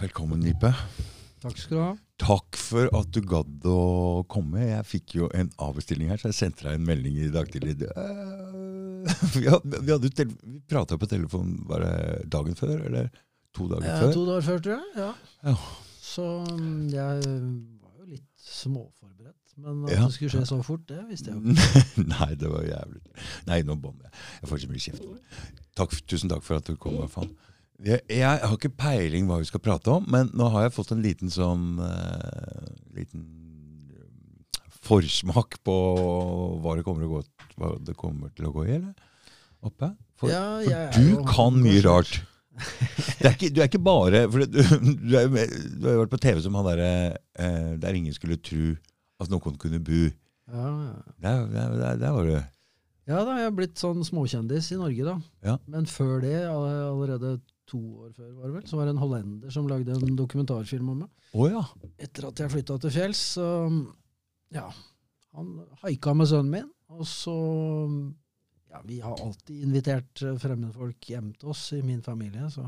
Velkommen, Nipe. Takk skal du ha. Takk for at du gadd å komme. Jeg fikk jo en avbestilling her, så jeg sendte deg en melding i dag tidlig. Øh, Vi hadde- vi, prata på telefon bare dagen før, eller to dager Eh, før. to dager før, tror jeg. Ja. Ja. Så mm, jeg var jo litt småforberedt. Men at Ja. det skulle skje så fort, det visste jeg jo ikke. Nei, det var jævlig. Nei, nå bommer jeg. Jeg får ikke mye kjeft. Takk, tusen takk for at du kom. i hvert fall. Jeg, jeg har ikke peiling hva vi skal prate om, men nå har jeg fått en liten sånn uh, liten eh, forsmak på hva det kommer, gå, hva det kommer til å gå i, eller? Oppe? For, Ja, for du jo kan mye rart. Det er ikke, du er ikke bare for du, du, er, du har jo vært på TV som han derre uh, der ingen skulle tro at noen kunne bu. Ja, ja. Der, der, der, var du ja da, jeg har blitt sånn småkjendis i Norge, da. Ja. Men før det, all- allerede to år før, var det vel, så var det en hollender som lagde en dokumentarfilm om meg. Oh, ja. Etter at jeg flytta til fjells, så ja, han haika med sønnen min, og så ja, vi har alltid invitert eh, fremmedfolk hjem til oss i min familie, så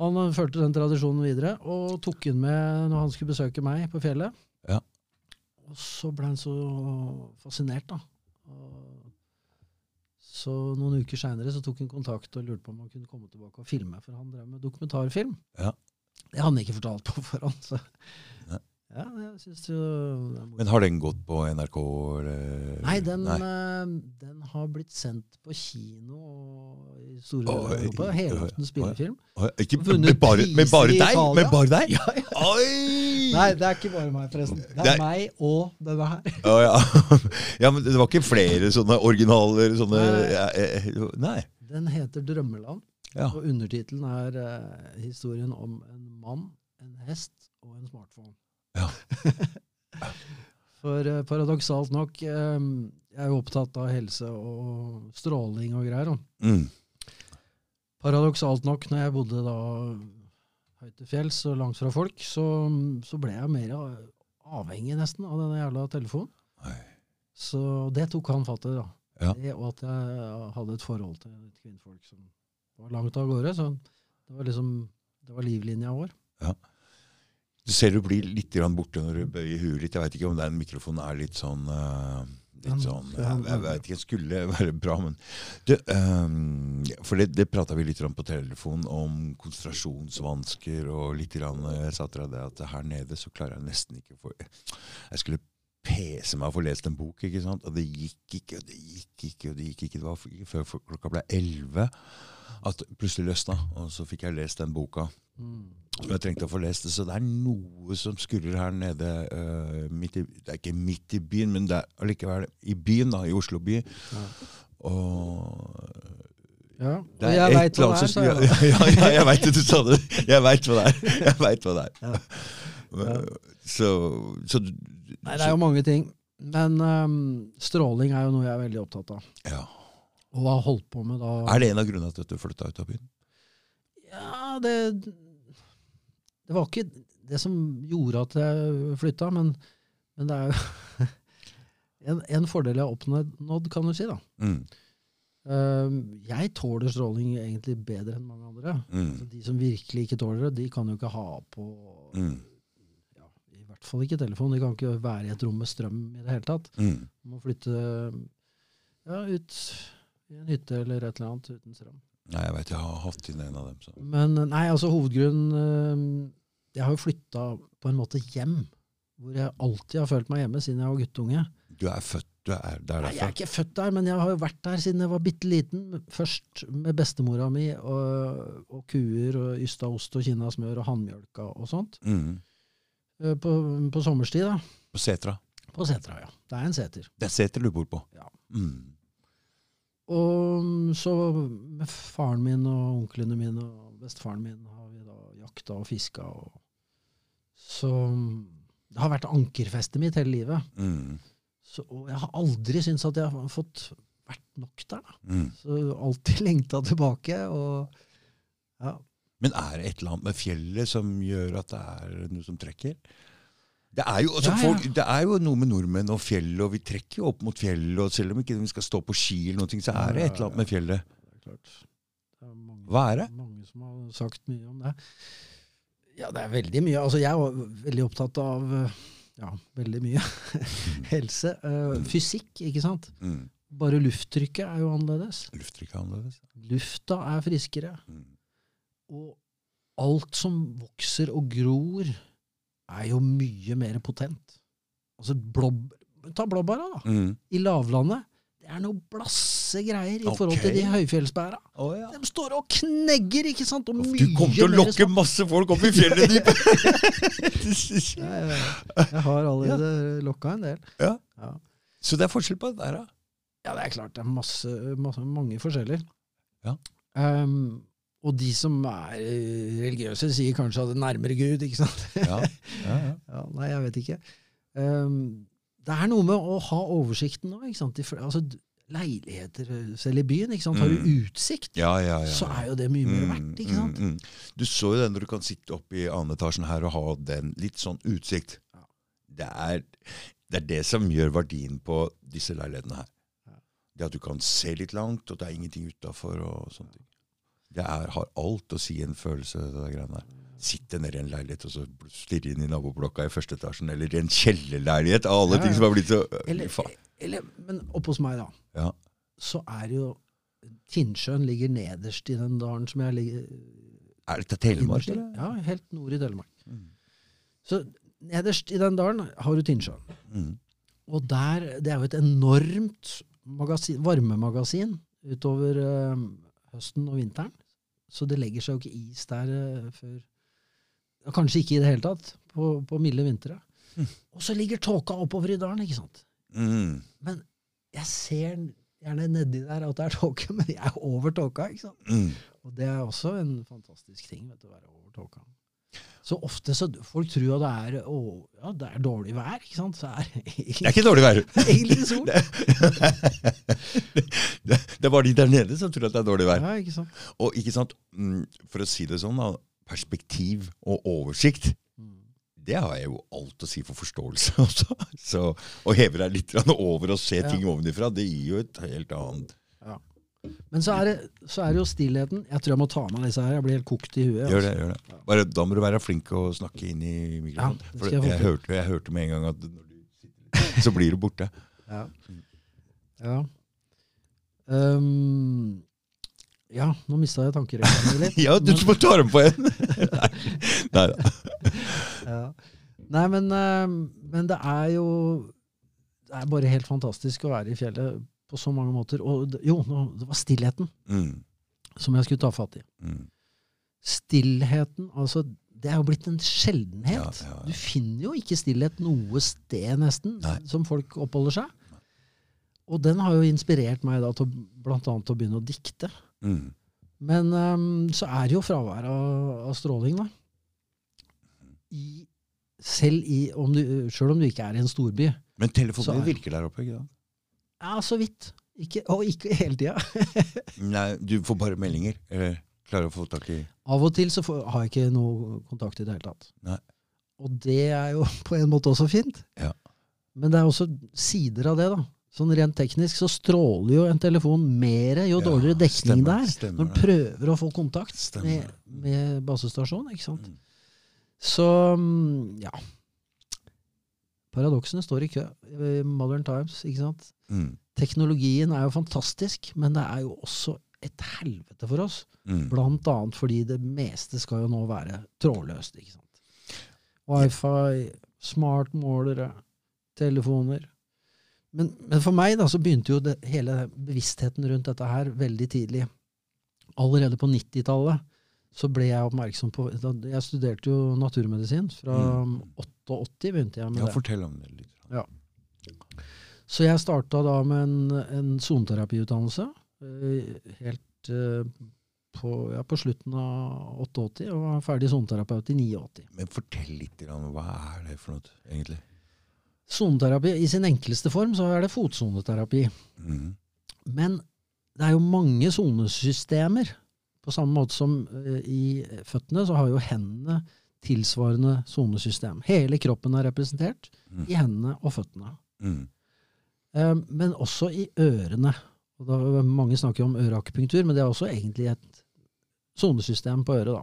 han eh, førte den tradisjonen videre, og tok den med når han skulle besøke meg på fjellet. Ja. Og så ble han så fascinert, da. Og så noen uker seinere tok han kontakt og lurte på om han kunne komme tilbake og filme, for han drev med dokumentarfilm. Ja. Det hadde han ikke fortalt på forhånd. Så. Nei. Ja, jeg synes jo det er. Men har den gått på NRK? Eller? Nei, den, Nei. Uh, den har blitt sendt på kino i store deler av Europa. Helaftens spillefilm. Ikke, med, bare, med bare deg? Med bare deg? Ja, ja. Nei, det er ikke bare meg, forresten. Det Nei. er meg og denne her. Oh, ja. ja, men det var ikke flere sånne originaler? Sånne, Nei. eh, nei. Den heter 'Drømmeland', og undertittelen er uh, historien om en mann, en hest og en smartphone. Ja. For eh, paradoksalt nok, eh, jeg er jo opptatt av helse og stråling og greier. Mm. Paradoksalt nok, når jeg bodde da høyt til fjells og langt fra folk, så, så ble jeg mer avhengig nesten av denne jævla telefonen. Nei. Så det tok han fatt i, da. Ja. Det, og at jeg hadde et forhold til et kvinnfolk som var langt av gårde. Så det var liksom det var livlinja vår. Du ser du blir litt borte når du bøyer huet litt. Jeg vet ikke om den mikrofonen er litt sånn eh, Litt sånn Jeg, jeg vet ikke, den skulle være bra, men du, um, For det, det prata vi litt på telefon om konsentrasjonsvansker og litt grann, eh, Jeg sa til deg det at her nede så klarer jeg nesten ikke få Jeg skulle pese meg å få lest en bok, ikke sant? og det gikk ikke, og det gikk ikke, og det gikk ikke. Det var før klokka ble elleve at plutselig løsna, og så fikk jeg lest den boka som jeg trengte å få lest. Så det er noe som skurrer her nede. Uh, i, det er ikke midt i byen, men det er allikevel i byen, da, i Oslo by. Ja. Og Ja, det er jeg veit hva det er, sa jeg. Ja, ja, jeg veit det, du sa det. Jeg veit hva det er. Jeg vet hva det er. Ja. Så, så Nei, det er jo mange ting. Men um, stråling er jo noe jeg er veldig opptatt av. ja. Og har holdt på med da Er det en av grunnene til at du flytta ut av byen? Ja, det Det var ikke det som gjorde at jeg flytta, men, men det er jo en, en fordel jeg har oppnådd, kan du si. da. Mm. Uh, jeg tåler stråling egentlig bedre enn mange andre. Altså, Mm. de som virkelig ikke tåler det, de kan jo ikke ha på Mm. ja, I hvert fall ikke telefon. De kan ikke være i et rom med strøm i det hele tatt. Mm. De må flytte ja, ut i en hytte eller et eller annet uten strøm. Nei, jeg veit jeg har hatt inn en av dem. Så. Men nei, altså hovedgrunnen eh, Jeg har jo flytta på en måte hjem, hvor jeg alltid har følt meg hjemme siden jeg var guttunge. Du er født du er der derfor? Nei, jeg er ikke født der, men jeg har jo vært der siden jeg var bitte liten. Først med bestemora mi og, og kuer og ysta ost og kinna smør og handmjølka og sånt. Mm. Eh, På, på sommerstid, da. På setra. På setra, ja. Det er en seter. Det er seter du bor på? Ja. Mm. Og så med faren min og onklene mine og bestefaren min har vi da jakta og fiska. Og så det har vært ankerfestet mitt hele livet. Mm. Så, og jeg har aldri syntes at jeg har fått vært nok der. Mm. Så alltid lengta tilbake. Og ja. Men er det et eller annet med fjellet som gjør at det er noe som trekker? Det er, jo, altså, Ja, ja. Folk, det er jo noe med nordmenn og fjellet, og vi trekker jo opp mot fjellet. og Selv om ikke vi skal stå på ski, eller noe, så er det et eller annet med fjellet. Det er klart. Det er mange, Hva er det? mange som har sagt mye om det. Ja, det er veldig mye. Altså, jeg er veldig opptatt av eh, ja, veldig mye helse. Uh, fysikk, ikke sant? Mm. Bare lufttrykket er jo annerledes. Lufttrykket er annerledes. Lufta er friskere. Mm. Og alt som vokser og gror, er jo mye mer potent. Altså blob, Ta blåbæra, da. Mm. I lavlandet. Det er noe blasse greier i forhold til de høyfjellsbæra. Oh, ja. De står og knegger, ikke sant? Og Du kommer til å lokke smak. masse folk opp i fjellet ditt! Ja. Jeg har allerede lokka en del. Ja. Ja. Så det er forskjell på det der, da. Ja, det er klart. Det er masse, masse, mange forskjeller. Ja. Og de som er eh, religiøse, sier kanskje at det er nærmere Gud, ikke sant? Ja. Ja, ja. Ja, nei, jeg vet ikke. Um, det er noe med å ha oversikten nå. ikke sant? Altså, leiligheter, eh, selv i byen, ikke sant? har du Mm. utsikt, ja, ja, ja. så er jo det mye mer verdt. ikke sant? Mm, mm. Du så jo den når du kan sitte oppe i annen etasjen her og ha den litt sånn utsikt. Ja. Det, er, det er det som gjør verdien på disse leilighetene her. Ja. Det at du kan se litt langt, og det er ingenting utafor og sånne ting. Det er, har alt å si en følelse, det greiene der. Sitte nede i en leilighet og så stirre inn i naboblokka i første etasjen, eller i en kjellerleilighet, av alle Ja, ting som har blitt så Eller, eller, men oppe hos meg, da, Ja. så er jo Tinnsjøen ligger nederst i den dalen som jeg ligger Er dette Telemark, eller? Ja, helt nord i Telemark. Mm. Så nederst i den dalen har du Tinnsjøen. Mm. Og der, det er jo et enormt magasin, varmemagasin utover øh, høsten og vinteren. Så det legger seg jo ikke is der eh, før Kanskje ikke i det hele tatt, på, på milde vintre. Mm. Og så ligger tåka oppover i dalen, ikke sant. Mm. Men jeg ser gjerne nedi der at det er tåke, men jeg er over tåka. ikke sant? Mm. Og det er også en fantastisk ting, vet du, å være over tåka. Så ofte så folk tror at det er, å, ja, det er dårlig vær, ikke sant? Så er Det er ikke dårlig vær. egentlig sol. Det, det, er bare de der nede som tror at det er dårlig vær. Ja, ikke sant? Og ikke sant, mm, for å si det sånn, da, perspektiv og oversikt, Mm. det har jeg jo alt å si for forståelse også. Så å heve deg litt over og se ting Ja. ovenifra, det gir jo et helt annet Men så er, det, så er det jo stillheten. Jeg tror jeg må ta med disse her. Jeg blir helt kokt i huet. Gjør altså. det. gjør det. Bare, da må du være flink å snakke inn i mikrofonen. Ja, for jeg jeg, hørte, jeg hørte med en gang at når du sitter så blir du borte. Ja. ja. Um, ja, nå mista jeg tankerekka litt. Ja, du må ta dem på en! Nei, nei da. ja. Nei, men, ehm, men det er jo Det er bare helt fantastisk å være i fjellet på så mange måter. Og jo, det var stillheten Mm, som jeg skulle ta fatt i. mm. Stillheten, altså Det er jo blitt en sjeldenhet. Ja, ja, ja. Du finner jo ikke stillhet noe sted, nesten, Nei. som folk oppholder seg. Og den har jo inspirert meg da til bl.a. å begynne å dikte. Mm. Men um, så er det jo fravær av, av stråling, da. I, selv i, om du, selv om du ikke er i en storby. Men telefonen er- virker der oppe, ikke sant? Ja, så vidt. Ikke, og ikke hele tida. Nei, du får bare meldinger. Eller klarer å få tak i Av og til så får, har jeg ikke noe kontakt i det hele tatt. Nei. Og det er jo på en måte også fint. Ja. Men det er også sider av det, da. Sånn Rent teknisk så stråler jo en telefon mer jo Ja, dårligere dekning stemmer, det er. Når du den prøver å få kontakt Stemmer med, med basestasjonen. ikke sant? Mm. Så mm, ja. Paradoksene står i kø. Modern Times, ikke sant. Mm. Teknologien er jo fantastisk, men det er jo også et helvete for oss. Mm. Blant annet fordi det meste skal jo nå være trådløst. ikke sant? Wifi, smartmålere, telefoner. Men, men for meg da, så begynte jo det, hele bevisstheten rundt dette her veldig tidlig. Allerede på 90-tallet så ble jeg oppmerksom på Jeg studerte jo naturmedisin. Fra Mm. 88 begynte jeg med Ja, det. fortell om det litt. Ja. Så jeg starta da med en, en soneterapiutdannelse. eh, Helt eh, på, ja, på slutten av 88, og var ferdig soneterapeut i 89. Men fortell litt, om hva er det for noe, egentlig? Soneterapi i sin enkleste form så er det fotsoneterapi. Mm. Men det er jo mange sonesystemer. På samme måte som eh, i føttene, så har jo hendene tilsvarende sonesystem. Hele kroppen er representert Mm. i hendene og føttene. Mm. Eh, men også i ørene. Og da, mange snakker om øreakupunktur, men det er også egentlig et sonesystem på øret. da.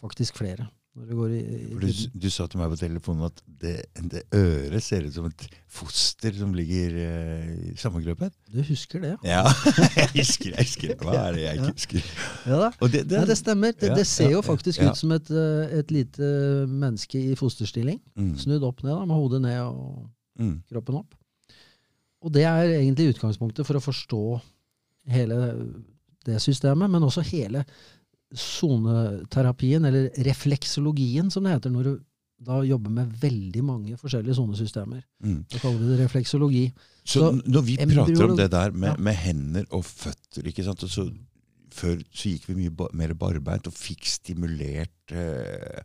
Faktisk flere. Det i, i du, du sa til meg på telefonen at det, det øret ser ut som et foster som ligger eh, i samme kroppen. Du husker det, Ja, jeg husker, jeg husker. Hva er det jeg ikke husker? ja? da. Og det, Nei, det stemmer. Det, det ser jo faktisk ja. ut som et, eh, et lite menneske i fosterstilling. mm, Snudd opp ned, da, med hodet ned og mm, kroppen opp. Og det er egentlig utgangspunktet for å forstå hele det systemet, men også hele soneterapien, eller refleksologien, som det heter, når du da jobber med veldig mange forskjellige sonesystemer. mm. Da kaller vi det refleksologi. Så, Så når vi prater om det der med, Ja. med hender og føtter ikke sant? Så, Før så gikk vi mye ba mer barbeint og fikk stimulert eh,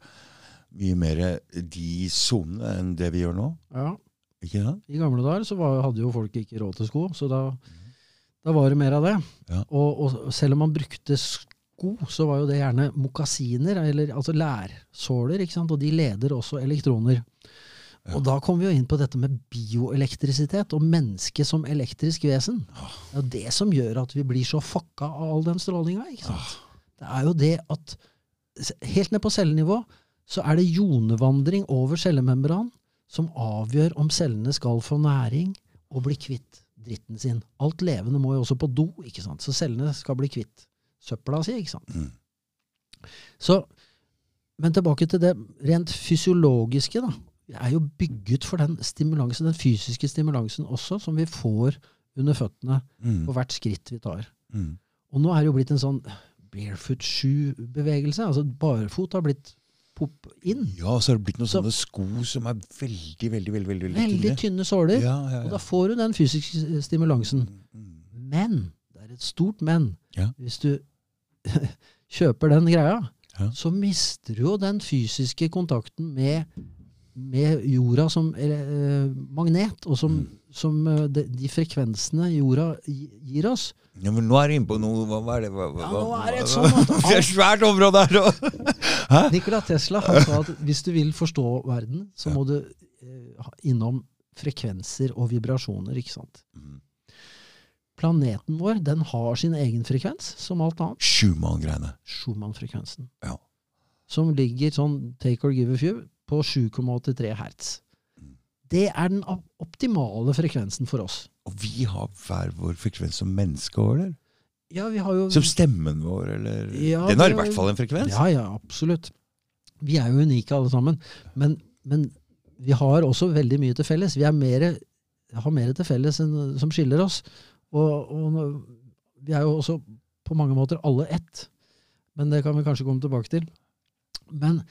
mye mer de sonene enn det vi gjør nå. Ja, Ikke sant? I gamle dager så var, hadde jo folk ikke råd til sko, så da, da var det mer av det. Ja. Og, og selv om man brukte sko, så var jo det gjerne mokasiner, eller altså lærsåler, ikke sant? og de leder også elektroner. Ja. Og da kommer vi jo inn på dette med bioelektrisitet og mennesket som elektrisk vesen. Det er jo det som gjør at vi blir så fucka av all den strålinga. ikke sant? Det er jo det at helt ned på cellenivå så er det jonevandring over cellemembran som avgjør om cellene skal få næring og bli kvitt dritten sin. Alt levende må jo også på do, ikke sant? så cellene skal bli kvitt søpla si. ikke sant? Mm. Så, men tilbake til det rent fysiologiske. da. Vi er jo bygget for den stimulansen, den fysiske stimulansen også, som vi får under føttene Mm. på hvert skritt vi tar. Mm. Og nå er det jo blitt en sånn barefoot shoe-bevegelse. Altså barfot har blitt pop inn. Ja, så har det blitt noen Så- sånne sko som er veldig, veldig, veldig, veldig, veldig Veldig tynne. tynne såler. Ja, ja, Og da får du den fysiske stimulansen. Mm. Men, det er et stort men, Ja. hvis du kjøper den greia, Ja. så mister du jo den fysiske kontakten med, med jorda som eh, magnet, og som, Mm. som eh, de, de frekvensene jorda gir oss. Ja, men nå er du inne på noe Hva, hva er det? Hva, hva, Ja, nå er det Det er et svært område her! Nikola Tesla han sa at hvis du vil forstå verden, så må du eh, innom frekvenser og vibrasjoner. ikke sant? Mm. Planeten vår den har sin egen frekvens, som alt annet. Schumann-greiene. Schumann-frekvensen. Ja. Som ligger sånn take or give a few på 7,83 hertz. Mm. Det er den optimale frekvensen for oss. Og vi har hver vår frekvens som menneske òg, eller? Ja, vi har jo Som stemmen vår, eller? Ja, Den har i hvert fall en frekvens. Ja, ja, absolutt. Vi er jo unike alle sammen. Men, men vi har også veldig mye til felles. Vi er mere, har mer til felles enn som skiller oss. Og, og vi er jo også på mange måter alle ett. Men det kan vi kanskje komme tilbake til. Men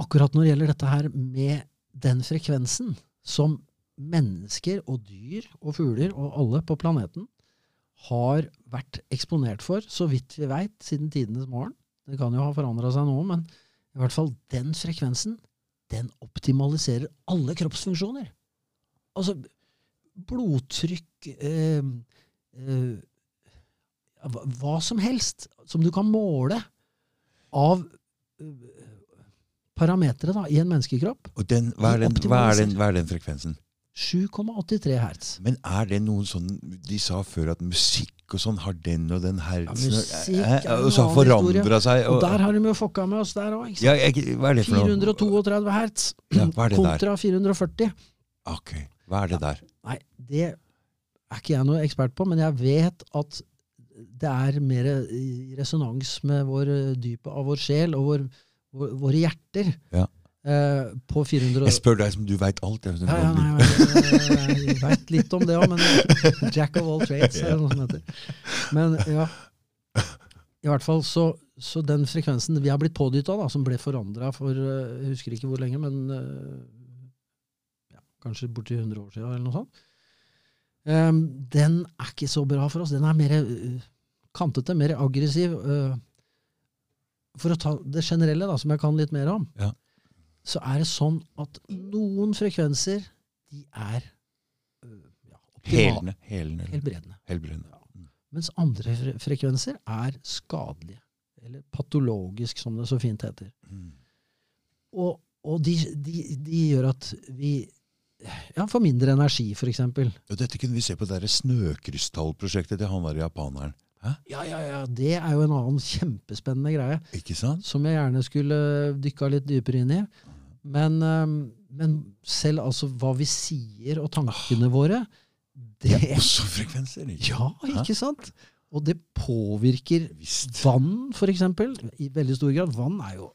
akkurat når det gjelder dette her med den frekvensen som mennesker og dyr og fugler og alle på planeten har vært eksponert for, så vidt vi veit, siden tidenes morgen. Det kan jo ha forandra seg nå, men i hvert fall den frekvensen, den optimaliserer alle kroppsfunksjoner. Altså blodtrykk eh, eh, hva, som helst som du kan måle av eh, parametere da, i en menneskekropp. Og den, hva, er den, hva, er den, hva er den frekvensen? 7,83 hertz. Men er det noen sånn De sa før at musikk og sånn har den og den hertzen Ja, musikk er en Og så har forandra seg. Og der har de jo fucka med oss der òg. ja, hva er det for noe? 432 hertz Ja, hva er det der? kontra 440. Ok, Hva er det der? Nei, det er ikke jeg noe ekspert på, men jeg vet at det er mer i resonans med vår eh, dypet av vår sjel og vår, vår, våre hjerter. Ja. Eh, på 400 Jeg spør deg som du veit alt. Jeg, Ja, ja, nei, jeg, jeg veit litt om det òg, men Jack of all trades, er det noe som heter. Men ja. I hvert fall så, så den frekvensen vi har blitt pådytta, som ble forandra for eh, Jeg husker ikke hvor lenge, men eh, kanskje borti 100 år siden, eller noe sånt. Um, den er ikke så bra for oss. Den er mer uh, kantete, mer aggressiv. Uh, for å ta det generelle, da, som jeg kan litt mer om, Ja. så er det sånn at noen frekvenser de er uh, ja, optimale. Helende. helbredende. Helbredende. Mens andre fre frekvenser er skadelige. Eller patologisk, som det så fint heter. Mm. Og, og de, de, de gjør at vi ja, for mindre energi, f.eks. Og dette kunne vi se på det der snøkrystallprosjektet til han der japaneren. Hæ? Ja, ja, ja. Det er jo en annen kjempespennende greie Ikke sant? som jeg gjerne skulle dykka litt dypere inn i. Men, eh, men selv altså hva vi sier og tankene våre, det Det er også frekvenser. Ikke? Ja, ikke sant? Og det påvirker Visst. vann, eksempel, i veldig stor grad. Vann er jo,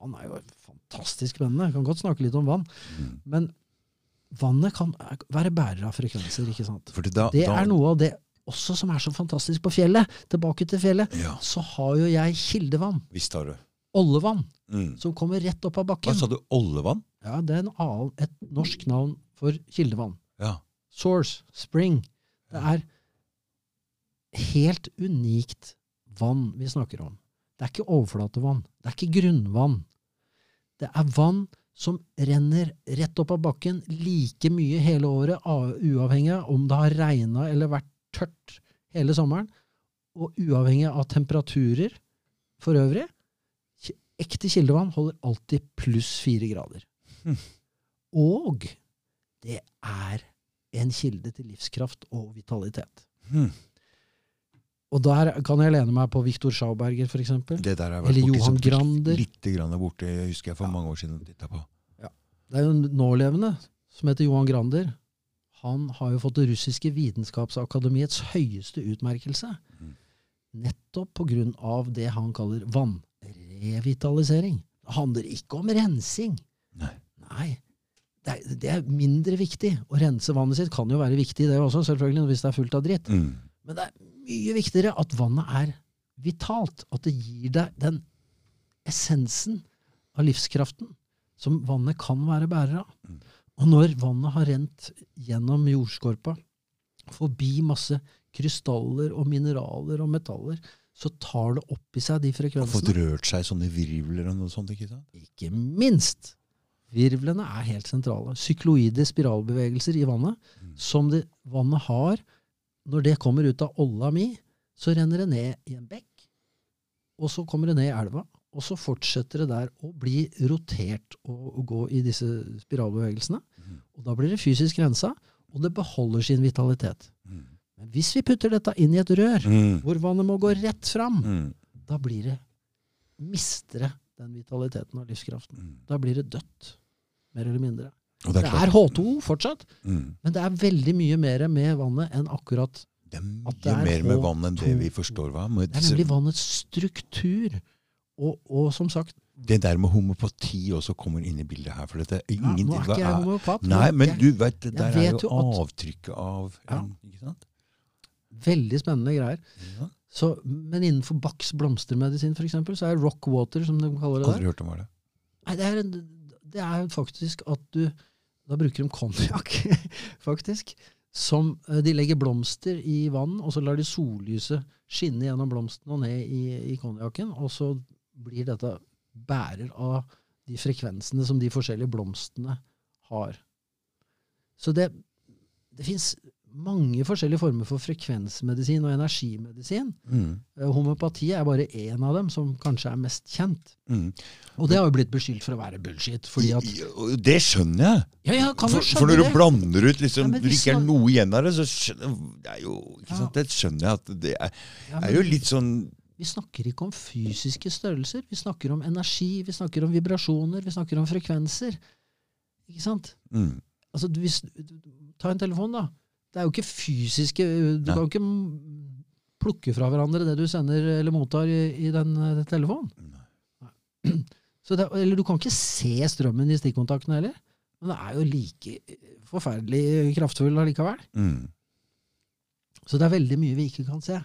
vann er jo fantastisk spennende. Jeg kan godt snakke litt om vann. Mm. Men vannet kan være bærer av frekvenser, ikke sant? Fordi da, Det er noe av det også som er så fantastisk på fjellet. Tilbake til fjellet. Ja, Så har jo jeg kildevann. visst har du. Ollevann. Mm. Som kommer rett opp av bakken. Hva sa du? Ollevann? Ja, Det er en annen, et norsk navn for kildevann. Ja. Source, spring. Det er helt unikt vann vi snakker om. Det er ikke overflatevann. Det er ikke grunnvann. Det er vann som renner rett opp av bakken like mye hele året, uavhengig av om det har regna eller vært tørt hele sommeren, og uavhengig av temperaturer for øvrig. Ekte kildevann holder alltid pluss fire grader. Hm. Og det er en kilde til livskraft og vitalitet. Hmm. Og der kan jeg lene meg på Viktor Schauberger, f.eks. Eller Johan Grander. Litt grann borte, husker jeg for mange år siden. På. Ja. Det er jo en nålevende som heter Johan Grander. Han har jo fått det russiske vitenskapsakademiets høyeste utmerkelse. Mm. Nettopp av det han kaller vannrevitalisering. Det handler ikke om rensing. Nei. Nei. Det er, det er mindre viktig. Å rense vannet sitt kan jo være viktig, det også, selvfølgelig, hvis det er fullt av dritt. Mm. Men det er mye viktigere at vannet er vitalt. At det gir deg den essensen av livskraften som vannet kan være bærer av. Mm. Og når vannet har rent gjennom jordskorpa, forbi masse krystaller og mineraler og metaller, så tar det opp i seg de frekvensene. Og fått rørt seg sånne virvler og noe sånt. ikke sant? Ikke minst! Virvlene er helt sentrale. Sykloide spiralbevegelser i vannet, Mm. som det, vannet har. Når det kommer ut av olla mi, så renner det ned i en bekk, og så kommer det ned i elva. Og så fortsetter det der å bli rotert og, og gå i disse spiralbevegelsene. Mm. Og da blir det fysisk rensa, og det beholder sin vitalitet. Mm. Men hvis vi putter dette inn i et rør, Mm. hvor vannet må gå rett fram, Mm. da blir det mister det den vitaliteten og livskraften. Mm. Da blir det dødt, mer eller mindre. Og Det det er er. H2 fortsatt, Mm. men det er veldig mye mer med vannet enn akkurat Det er At det er mer med H2. vann enn det vi forstår. hva? Med Det er nemlig vannets struktur. Og, og som sagt, Det der med homopati også kommer inn i bildet her. for dette er ja, ingenting, nå er ikke jeg er- homopat. Nei, men du vet, det der er jo avtrykket av Ja. ikke sant? Veldig spennende greier. Ja. Så, men innenfor Bachs blomstermedisin for eksempel, så er rock water, som de kaller det der, Aldri hørt om det. Nei, det er, det er faktisk at du Da bruker de konjakk, faktisk. Som eh, De legger blomster i vann, og så lar de sollyset skinne gjennom blomstene og ned i, i konjakken. Og så blir dette bærer av de frekvensene som de forskjellige blomstene har. Så det, det fins mange forskjellige former for frekvensmedisin og energimedisin. Mm. Eh, Homopati er bare én av dem, som kanskje er mest kjent. Mm. Og det har jo blitt beskyldt for å være bullshit. at Det skjønner jeg. Ja, ja, kan For, for når du blander ut liksom, Ja, det ikke er noe igjen av det, så skjønner det jo, sant? Det skjønner jeg at det er, er jo litt sånn Vi snakker ikke om fysiske størrelser. Vi snakker om energi, vi snakker om vibrasjoner, vi snakker om frekvenser. Ikke sant? mm. Altså, hvis, ta en telefon, da. Det er jo ikke fysiske Du Nei. kan jo ikke plukke fra hverandre det du sender eller mottar i, i den eh, telefonen. Så det, eller du kan ikke se strømmen i stikkontaktene heller. Men det er jo like forferdelig kraftfull allikevel. Mm. Så det er veldig mye vi ikke kan se,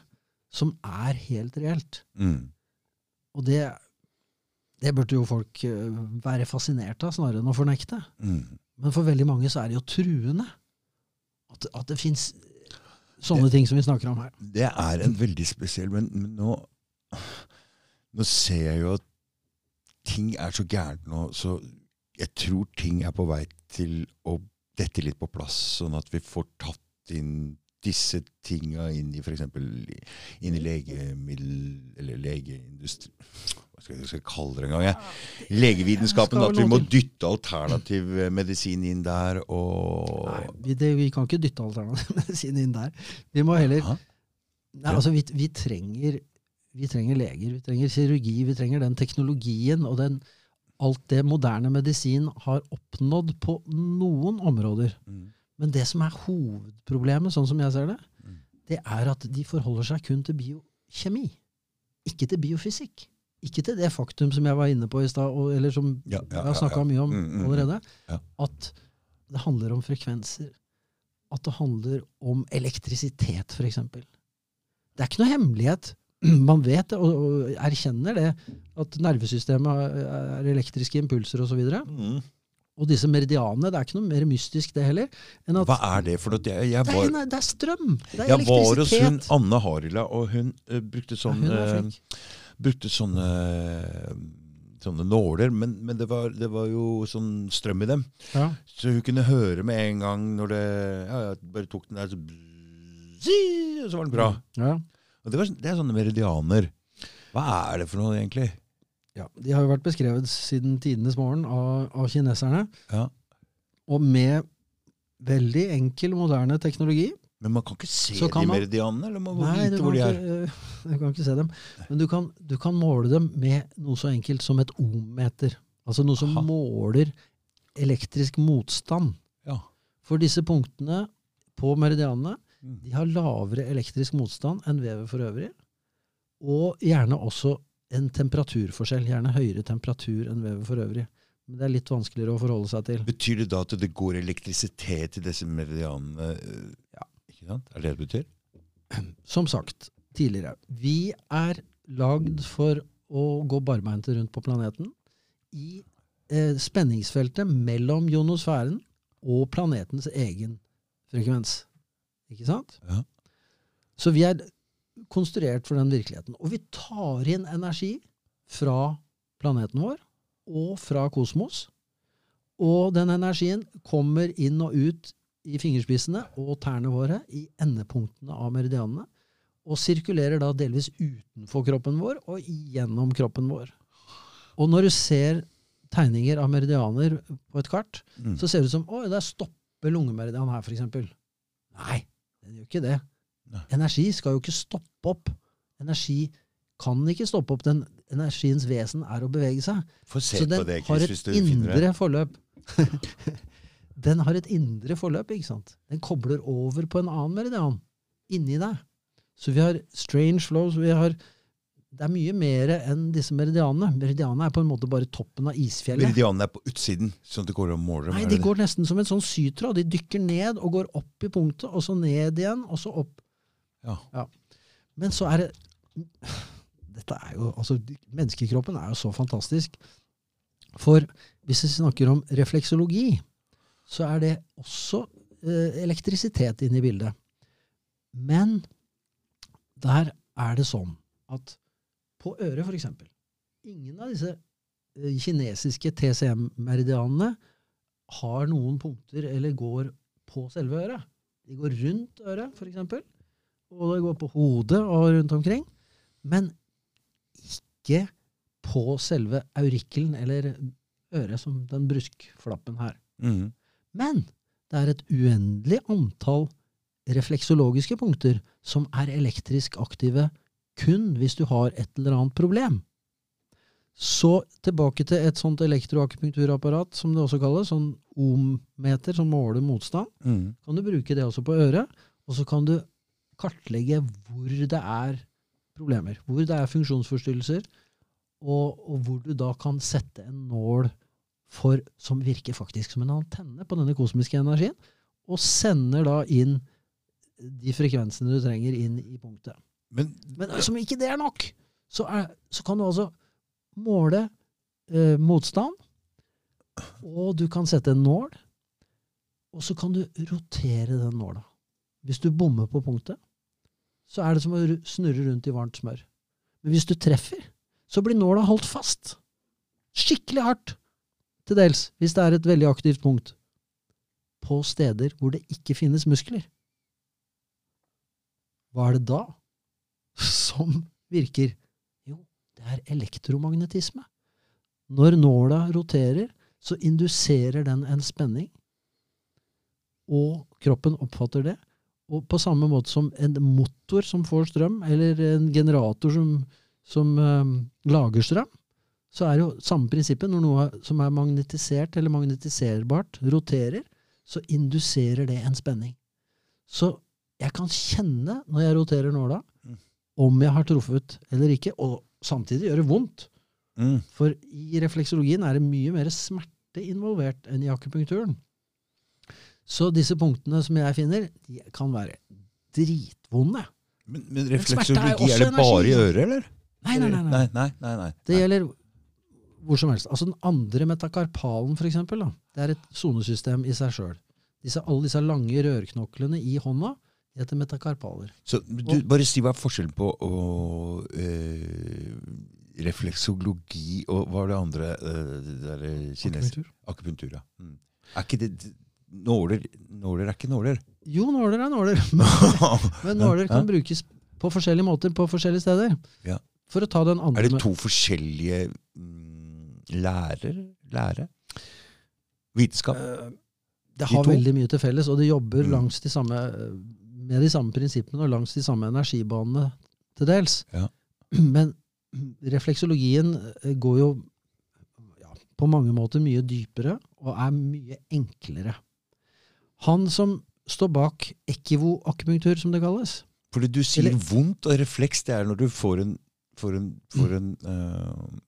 som er helt reelt. Mm. Og det, det burde jo folk eh, være fascinert av, snarere enn å fornekte. Mm. Men for veldig mange så er det jo truende. At, at det fins sånne ting som vi snakker om her. Det er en veldig spesiell Men, men nå, nå ser jeg jo at ting er så gærent nå, så jeg tror ting er på vei til å dette litt på plass, sånn at vi får tatt inn disse tinga inn i f.eks. inn i legemiddel... Eller legeindustri jeg skal kalle det engang? jeg? Legevitenskapen. At vi må dytte alternativ medisin inn der. Og Nei, vi, det, vi kan ikke dytte alternativ medisin inn der. Vi må heller? Nei, altså vi, vi, trenger, vi trenger leger, vi trenger kirurgi, vi trenger den teknologien og den, alt det moderne medisin har oppnådd på noen områder. Mm. Men det som er hovedproblemet, sånn som jeg ser det, Mm. det er at de forholder seg kun til biokjemi. Ikke til biofysikk. Ikke til det faktum som jeg var inne på i stad, eller som Ja, ja, jeg har ja, snakka ja. mye om Mm, mm, mm. allerede. Ja. At det handler om frekvenser. At det handler om elektrisitet, f.eks. Det er ikke noe hemmelighet. Man vet det, og, og erkjenner det, at nervesystemet er elektriske impulser osv. Og, Mm. og disse meridianene, det er ikke noe mer mystisk det heller. at Hva er det for noe? Jeg, jeg det, er, det er strøm! Det er jeg var hos hun. Anne Harila, og hun uh, brukte Ja, sånn hun var eh, flink. Brukte sånne, sånne nåler, men, men det, var, det var jo sånn strøm i dem. Ja. Så hun kunne høre med en gang når det ja, jeg bare tok den der, så og så var den bra. Ja. Og det, var, det er sånne meridianer. Hva er det for noe, egentlig? Ja, De har jo vært beskrevet siden tidenes morgen av, av kineserne. Ja. Og med veldig enkel, moderne teknologi Men man kan ikke se kan de man- meridianene, eller man må Nei, vite hvor de er. ikke, du kan ikke se dem. Men du kan, du kan måle dem med noe så enkelt som et ohmmeter. Altså noe som Aha. måler elektrisk motstand. Ja. For disse punktene på meridianene Mm. de har lavere elektrisk motstand enn vevet for øvrig. Og gjerne også en temperaturforskjell. Gjerne høyere temperatur enn vevet for øvrig. Men det er litt vanskeligere å forholde seg til. Betyr det da at det går elektrisitet i disse meridianene? Ikke sant? Er det det betyr? Som sagt tidligere, vi er lagd for å gå barbeinte rundt på planeten i eh, spenningsfeltet mellom ionosfæren og planetens egen frekvens. Ikke sant? Ja. Så vi er konstruert for den virkeligheten. Og vi tar inn energi fra planeten vår og fra kosmos. Og den energien kommer inn og ut i fingerspissene og tærne våre i endepunktene av meridianene. Og sirkulerer da delvis utenfor kroppen vår og gjennom kroppen vår. Og når du ser tegninger av meridianer på et kart, Mm. så ser det ut som oi, der stopper lungemeridian her, f.eks. Nei, den gjør ikke det. Nei. Energi skal jo ikke stoppe opp. Energi kan ikke stoppe opp. Den energiens vesen er å bevege seg. Se Så den det, har et indre forløp. den har et indre forløp, ikke sant? Den kobler over på en annen meridian inni deg. Så vi har strange flows. Vi har, det er mye mer enn disse meridianene. Meridianene er på en måte bare toppen av isfjellet. Meridianene er på utsiden, sånn at det går og måler. Nei, de går nesten som en sånn sytråd. De dykker ned og går opp i punktet, og så ned igjen, og så opp. Ja. Ja. Men så er det Dette er jo Altså, menneskekroppen er jo så fantastisk. For hvis vi snakker om refleksologi, så er det også eh, elektrisitet inne i bildet. Men der er det sånn at på øret, for eksempel Ingen av disse eh, kinesiske TCM-meridianene har noen punkter eller går på selve øret. De går rundt øret, for eksempel. Og det går på hodet og rundt omkring. Men ikke på selve aurikkelen eller øret, som den bruskflappen her. Mhm. Men det er et uendelig antall refleksologiske punkter som er elektrisk aktive kun hvis du har et eller annet problem. Så tilbake til et sånt elektroakupunkturapparat, som det også kalles, sånn ohm-meter som måler motstand. Mm. Kan du bruke det også på øret, og så kan du kartlegge hvor det er problemer, hvor det er funksjonsforstyrrelser, og, og hvor du da kan sette en nål for, som virker faktisk som en antenne på denne kosmiske energien, og sender da inn de frekvensene du trenger inn i punktet. Men, Men som ikke det er nok, så, er, så kan du altså måle eh, motstand, og du kan sette en nål, og så kan du rotere den nåla. Hvis du bommer på punktet, så er det som å snurre rundt i varmt smør. Men hvis du treffer, så blir nåla holdt fast. Skikkelig hardt, til dels, hvis det er et veldig aktivt punkt. På steder hvor det ikke finnes muskler. Hva er det da som virker? Jo, det er elektromagnetisme. Når nåla roterer, så induserer den en spenning, og kroppen oppfatter det, og på samme måte som en motor som får strøm, eller en generator som, som um, lager strøm, så er det jo samme prinsippet. Når noe som er magnetisert eller magnetiserbart, roterer, så induserer det en spenning. Så jeg kan kjenne når jeg roterer nåla, Mm. om jeg har truffet eller ikke, og samtidig gjøre vondt. Mm. For i refleksologien er det mye mer smerte involvert enn i akupunkturen. Så disse punktene som jeg finner, de kan være dritvonde. Men, men er refleksologi, også er det bare i øret, eller? Nei. nei. nei, nei, nei, nei. Det gjelder hvor som helst. Altså Den andre metakarpalen, for eksempel, da, det er et sonesystem i seg sjøl. Alle disse lange rørknoklene i hånda de heter metakarpaler. Så du, bare si hva er forskjellen på å, øh, refleksologi og hva er det andre øh, det der eh. Akupunktur. Akupunktur, ja. Mm. Er ikke det Nåler Nåler er ikke nåler. Jo, nåler er nåler. Men nåler kan brukes på forskjellige måter på forskjellige steder. Ja. For å ta den andre Er det to forskjellige mm, lærer? Lære? Vitenskap? Eh, Det har de veldig mye til felles, og det jobber Mm. langs de samme, med de samme prinsippene og langs de samme energibanene til dels. Ja. Men refleksologien eh, går jo ja, på mange måter mye dypere og er mye enklere. Han som står bak ekivoakupunktur, som det kalles Fordi du sier Eller- vondt, og refleks det er når du får en får en, får en, eh,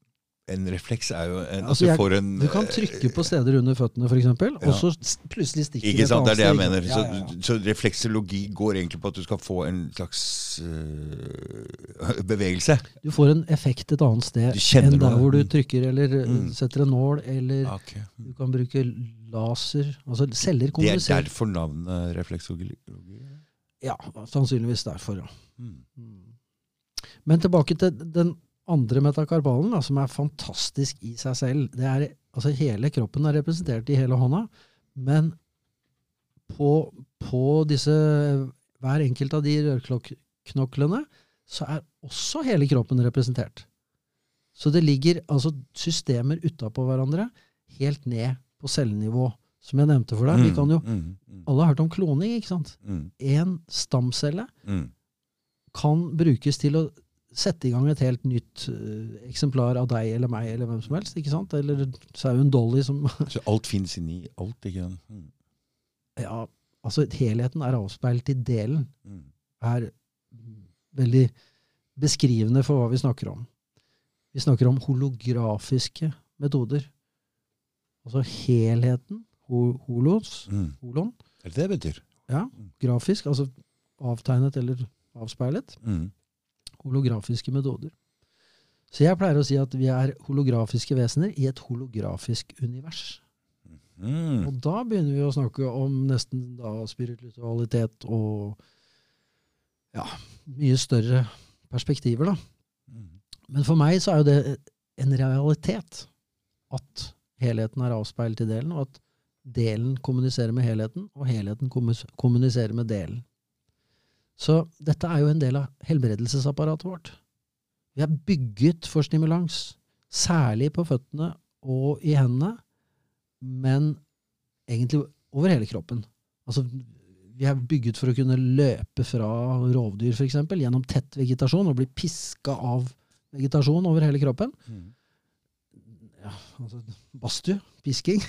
en refleks er jo en, Altså, jeg- får en Du kan trykke på steder under føttene, f.eks., Ja. og så plutselig stikker Ikke et annet sant, det er det jeg mener. Så, så refleksologi går egentlig på at du skal få en slags øh, bevegelse. Du får en effekt et annet sted enn der hvor du trykker eller eh, Mm. setter en nål, eller okay. du kan bruke laser Altså celler Det er derfor navnet refleksologi. Ja, sannsynligvis derfor, ja. Mm. Mm. Men tilbake til den andre metakarpalen, da, som er fantastisk i seg selv. Det er, altså Hele kroppen er representert i hele hånda, men på, på disse hver enkelt av de rørknoklene så er også hele kroppen representert. Så det ligger altså systemer utapå hverandre, helt ned på cellenivå. Som jeg nevnte for deg. Vi kan jo, mm, mm, alle har hørt om kloning, ikke sant? mm, En stamcelle mm. kan brukes til å sette i gang et helt nytt eh, eksemplar av deg eller meg eller hvem som helst. ikke sant? Eller sauen Dolly som Så alt fins inni alt, ikke sant? Mm, Ja, altså helheten er avspeilt i delen. mm. Er veldig beskrivende for hva vi snakker om. Vi snakker om holografiske metoder. Altså helheten, holos, Mm. holon, Er det det betyr? grafisk, altså avtegnet eller avspeilet. Mm. Holografiske metoder. Så jeg pleier å si at vi er holografiske vesener i et holografisk univers. Mm. Og da begynner vi å snakke om nesten da spiritualitet og ja, mye større perspektiver, da. Mm. Men for meg så er jo det en realitet at helheten er avspeilet i delen, og at delen kommuniserer med helheten, og helheten kommuniserer med delen. Så dette er jo en del av helbredelsesapparatet vårt. Vi er bygget for stimulans, særlig på føttene og i hendene, men egentlig over hele kroppen. Altså, vi er bygget for å kunne løpe fra rovdyr, f.eks., gjennom tett vegetasjon og bli piska av vegetasjon over hele kroppen. Mm. Ja, altså Badstue, pisking,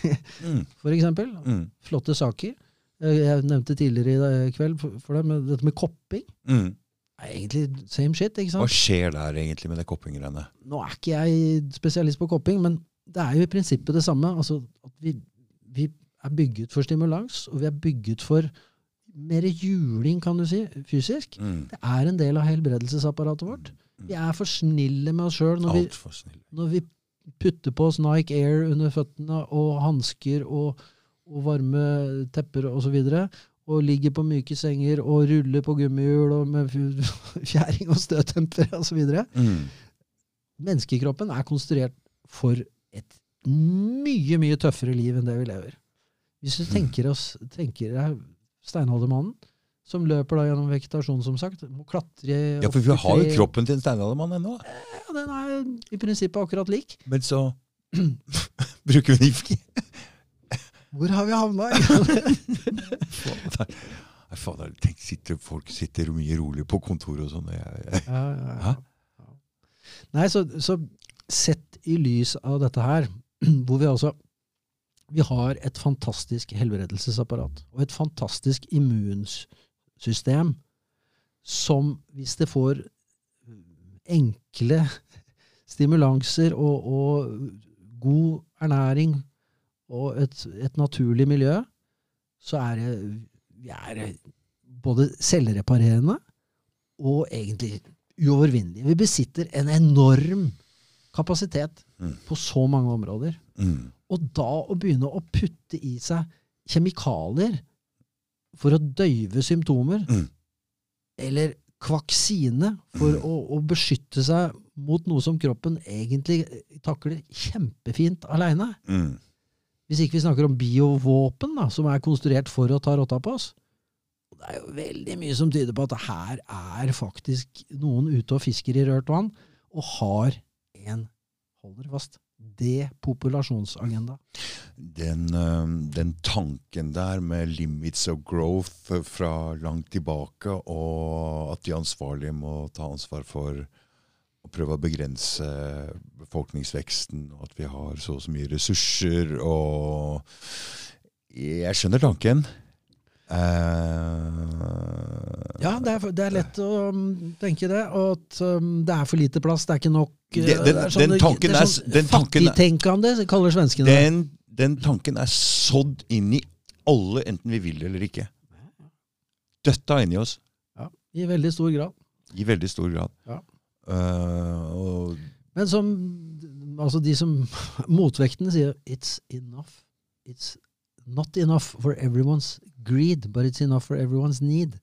Mm. for eksempel. Mm. Flotte saker. Eh, Jeg nevnte tidligere i kveld for deg med dette med kopping. Mm. er egentlig same shit, ikke Hva skjer der egentlig med det koppinggreiene? Nå er ikke jeg spesialist på kopping, men det er jo i prinsippet det samme. Altså, at vi, vi er bygget for stimulans, og vi er bygget for mer juling, kan du si, fysisk. Mm. Det er en del av helbredelsesapparatet vårt. Vi er for snille med oss sjøl når, når vi putter på oss Nike Air under føttene, og hansker og, og varme tepper osv., og, så videre, og ligger på myke senger og ruller på gummihjul og med fjæring og støttemper osv. Mm. Menneskekroppen er konstruert for et mye, mye tøffere liv enn det vi lever. Hvis du tenker, oss, tenker deg steinaldermannen, som løper da gjennom vegetasjon, som sagt, må klatre Ja, for vi har jo kroppen til en steinaldermann ennå. Ja, den er i prinsippet akkurat lik. Men så bruker vi den ikke. Hvor har vi havna? Er Fader, tenk, sitter, folk sitter mye rolig på kontoret og sånn. Ja, ja, ja. Nei, så, så sett i lys av dette her, hvor vi altså Vi har et fantastisk helbredelsesapparat og et fantastisk immunsystem som, hvis det får enkle stimulanser og, og god ernæring og et, et naturlig miljø, så er det vi er både selvreparerende og egentlig uovervinnelige. Vi besitter en enorm kapasitet Mm. på så mange områder. Mm. Og da å begynne å putte i seg kjemikalier for å døyve symptomer, Mm. eller kvaksine for Mm. å, å beskytte seg mot noe som kroppen egentlig takler kjempefint aleine. Mm. Hvis ikke vi snakker om biovåpen, da, som er konstruert for å ta rotta på oss. Det er jo veldig mye som tyder på at her er faktisk noen ute og fisker i rørt vann, og har en, hold dere fast, depopulasjonsagenda. Den, den tanken der med limits of growth fra langt tilbake, og at de ansvarlige må ta ansvar for prøve å begrense befolkningsveksten, og at vi har så og så mye ressurser, og Jeg skjønner tanken. Uh, Ja, det er, det er lett å um, tenke det, og at um, det er for lite plass, det er ikke nok uh, Det- den- er sånn- den tanken det er- sånn den Fattigtenkende, kaller svenskene det. den, den tanken er sådd inn i alle, enten vi vil eller ikke. Døtta inni oss Ja, I veldig stor grad. i veldig stor grad. Ja. Og Men som altså de som Motvektene sier 'it's enough'. It's not enough for everyone's greed, but it's enough for everyone's need.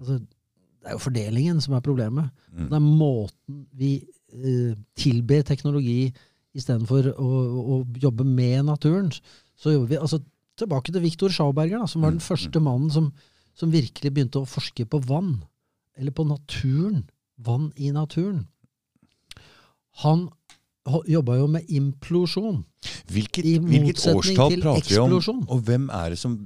Altså, det er jo fordelingen som er problemet. mm, Det er måten vi eh, tilber teknologi istedenfor å, å jobbe med naturen. Så jobber vi altså Tilbake til Viktor Schauberger, da, som var den Mm, første mannen som, som virkelig begynte å forske på vann. Eller på naturen. Vann i naturen. Han jobba jo med implosjon. hvilket, I hvilket årstall prater vi om? Og hvem er det som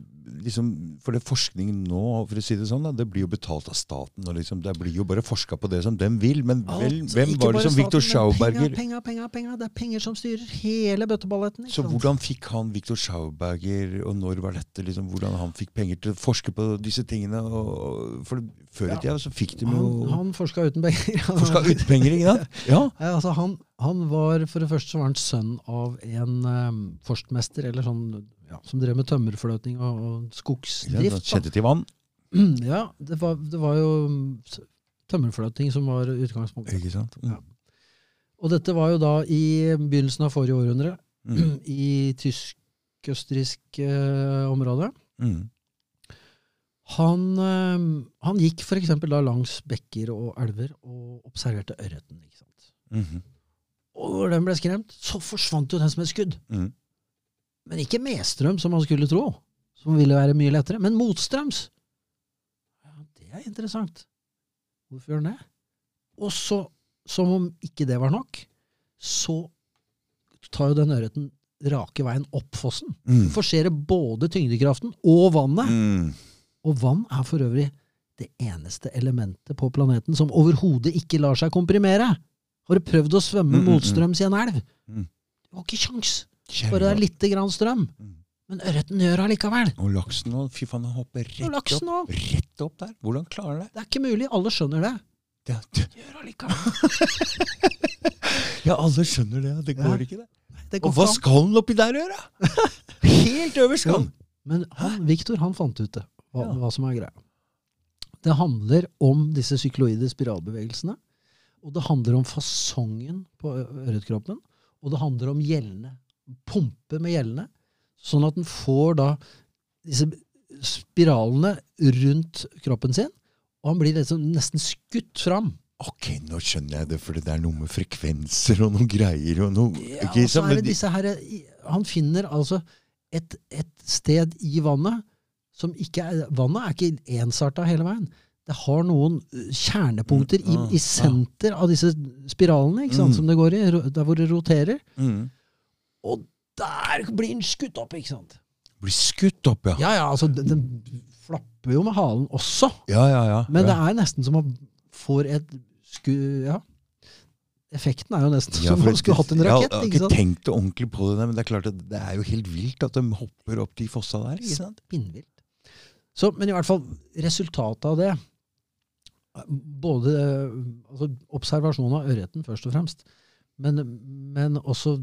liksom, For det forskningen nå, for å si det sånn, da, det blir jo betalt av staten. og liksom, Det blir jo bare forska på det som dem vil. Men vel, hvem var det som Viktor Schauberger Penger, penger, penger. Det er penger som styrer hele bøtteballetten. Så sant? hvordan fikk han Viktor Schauberger, og når var dette? liksom, Hvordan han fikk penger til å forske på disse tingene? Og, og, for før i Ja. tida så fikk de jo han forska uten penger. forska uten penger, ikke sant? Ja. ja altså han, han var, For det første så var han sønn av en um, forstmester eller sånn, ja, som drev med tømmerfløting og, og skogsdrift. Ja, til vann. Ja, det var, det var jo tømmerfløting som var utgangspunktet. Ikke sant? Mm. Ja. Og dette var jo da i begynnelsen av forrige århundre, Mm. i tysk-østerriksk eh, område. Mm. Han, eh, han gikk f.eks. da langs bekker og elver og observerte ørreten. ikke sant? Mhm. Og når den ble skremt, så forsvant jo den som et skudd. Mm. Men ikke medstrøm, som man skulle tro, som ville være mye lettere, men motstrøms. Ja, Det er interessant. Hvorfor gjør den det? Og så, som om ikke det var nok, så tar jo den ørreten rake veien opp fossen. Mm. Forserer både tyngdekraften og vannet. Mm. Og vann er for øvrig det eneste elementet på planeten som overhodet ikke lar seg komprimere. Har du prøvd å svømme Mm, mm, mm. motstrøms i en elv? Mm. Du har ikke kjangs. Bare det er lite grann strøm. Mm. Men ørreten gjør det allikevel. Og laksen nå, fy faen, den hopper rett laksen opp, rett opp der. Hvordan klarer den det? Det er ikke mulig. Alle skjønner det. det? det- Gjør allikevel. Ja, alle skjønner det. Det går Ja. ikke, det. Det går Og hva skal den oppi der gjøre? Helt øverst skal den. Men han, Victor han fant ut det, hva, Ja. hva som er greia. Det handler om disse sykloide spiralbevegelsene. Og det handler om fasongen på ørretkroppen. Og det handler om gjellene. Pumpe med gjellene. Sånn at den får da disse spiralene rundt kroppen sin. Og han blir liksom nesten skutt fram. Ok, nå skjønner jeg det, for det er noe med frekvenser og noen greier og noe Ja, okay, så er det disse her, Han finner altså et, et sted i vannet som ikke er Vannet er ikke ensarta hele veien. Det har noen kjernepunkter i, Mm, i senter av disse spiralene ikke sant, Mm. som det går i, der hvor det roterer. mm. Og der blir den skutt opp, ikke sant? Blir skutt opp, ja. Ja, ja, altså den, den flapper jo med halen også. Ja, ja, ja. Men det er nesten som man får et sku... Ja. Effekten er jo nesten Ja, som om man skulle hatt en rakett. jeg har ikke ikke tenkt ordentlig på det, men det er klart at det er jo helt vilt at de hopper opp de fossa der. ikke sant? Spinnvilt. Så, men i hvert fall, resultatet av det Både altså, observasjon av ørreten, først og fremst, men, men også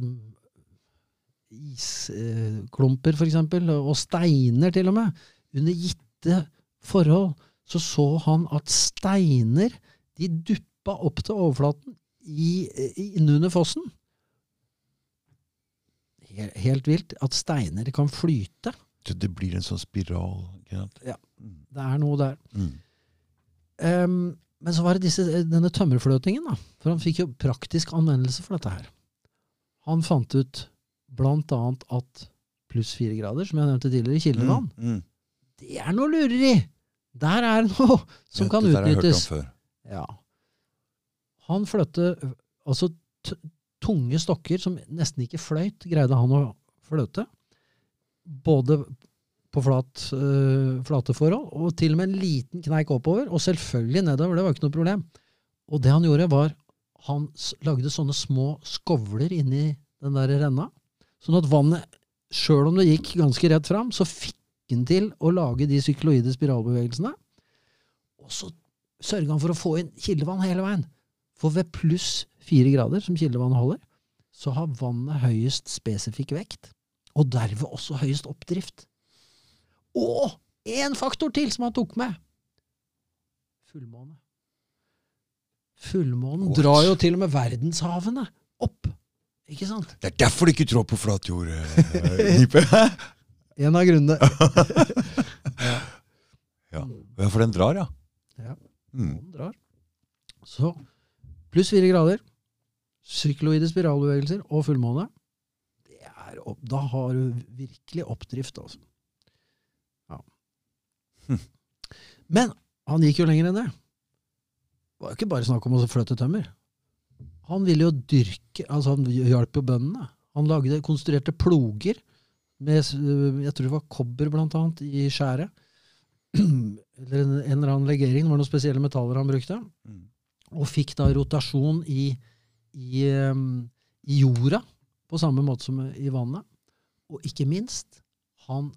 isklumper, for eksempel, og steiner til og med. Under gitte forhold så så han at steiner de duppa opp til overflaten i, innunder fossen. Helt, helt vilt at steiner kan flyte. Det blir en sånn spiral. Ja. Det er noe der. Mm. Um, men så var det disse, denne tømmerfløtingen, da. For han fikk jo praktisk anvendelse for dette her. Han fant ut blant annet at pluss fire grader, som jeg nevnte tidligere, i kildevann, Mm. Mm. det er noe lureri! Der er noe som kan det har jeg hørt om utnyttes. før. Ja. Han fløtte altså tunge stokker som nesten ikke fløyt, greide han å fløte. Både på flat, øh, flate forhold, og til og med en liten kneik oppover, og selvfølgelig nedover. Det var ikke noe problem. Og det han gjorde, var han lagde sånne små skovler inni den der renna, sånn at vannet, sjøl om det gikk ganske rett fram, så fikk han til å lage de sykloide spiralbevegelsene. Og så sørga han for å få inn kildevann hele veien. For ved pluss fire grader, som kildevannet holder, så har vannet høyest spesifikk vekt, og derved også høyest oppdrift. Og én faktor til som han tok med! Fullmåne. Fullmånen drar jo til og med verdenshavene opp. Ikke sant? Det er derfor du ikke trår på flat jord, eh, Nipe. En av grunnene. ja. ja, for den drar, ja. Ja. Mm. Den drar. Så pluss fire grader, sykloide spiralbevegelser og fullmåne. Det er opp, da har du virkelig oppdrift, altså. Ja. Hm. Men han gikk jo lenger enn det. Det var jo ikke bare snakk om å fløte tømmer. Han ville jo dyrke altså Han hjalp jo bøndene. Han lagde, konstruerte ploger med jeg tror det var kobber, blant annet, i skjæret. Eller en, en eller annen legering. Det var noen spesielle metaller han brukte. Mm. Og fikk da rotasjon i, i, i jorda, på samme måte som i vannet. Og ikke minst, han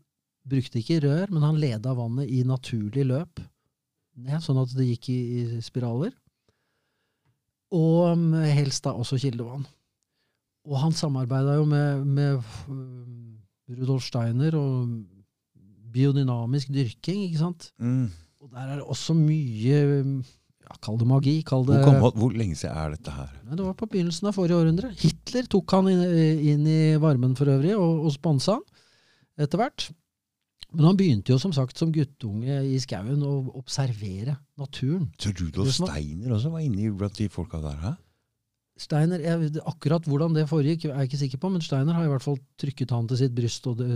brukte ikke rør, men han leda vannet i naturlig løp ned, sånn at det gikk i, i spiraler. Og helst da også kildevann. Og han samarbeida jo med, med um, Rudolf Steiner og biodynamisk dyrking, ikke sant? Mm. Og der er det også mye ja, Kall det magi. Kall det Hvor, kom, hvor lenge siden er dette her? Det var på begynnelsen av forrige århundre. Hitler tok han inn, inn i varmen for øvrig, og, og sponsa han etter hvert. Men han begynte jo som sagt som guttunge i skauen å observere naturen. Så Rudolf Steiner også var inne blant de folka der? Hæ? Steiner, jeg, akkurat hvordan det foregikk, er jeg ikke sikker på, men Steiner har i hvert fall trykket han til sitt bryst. og det?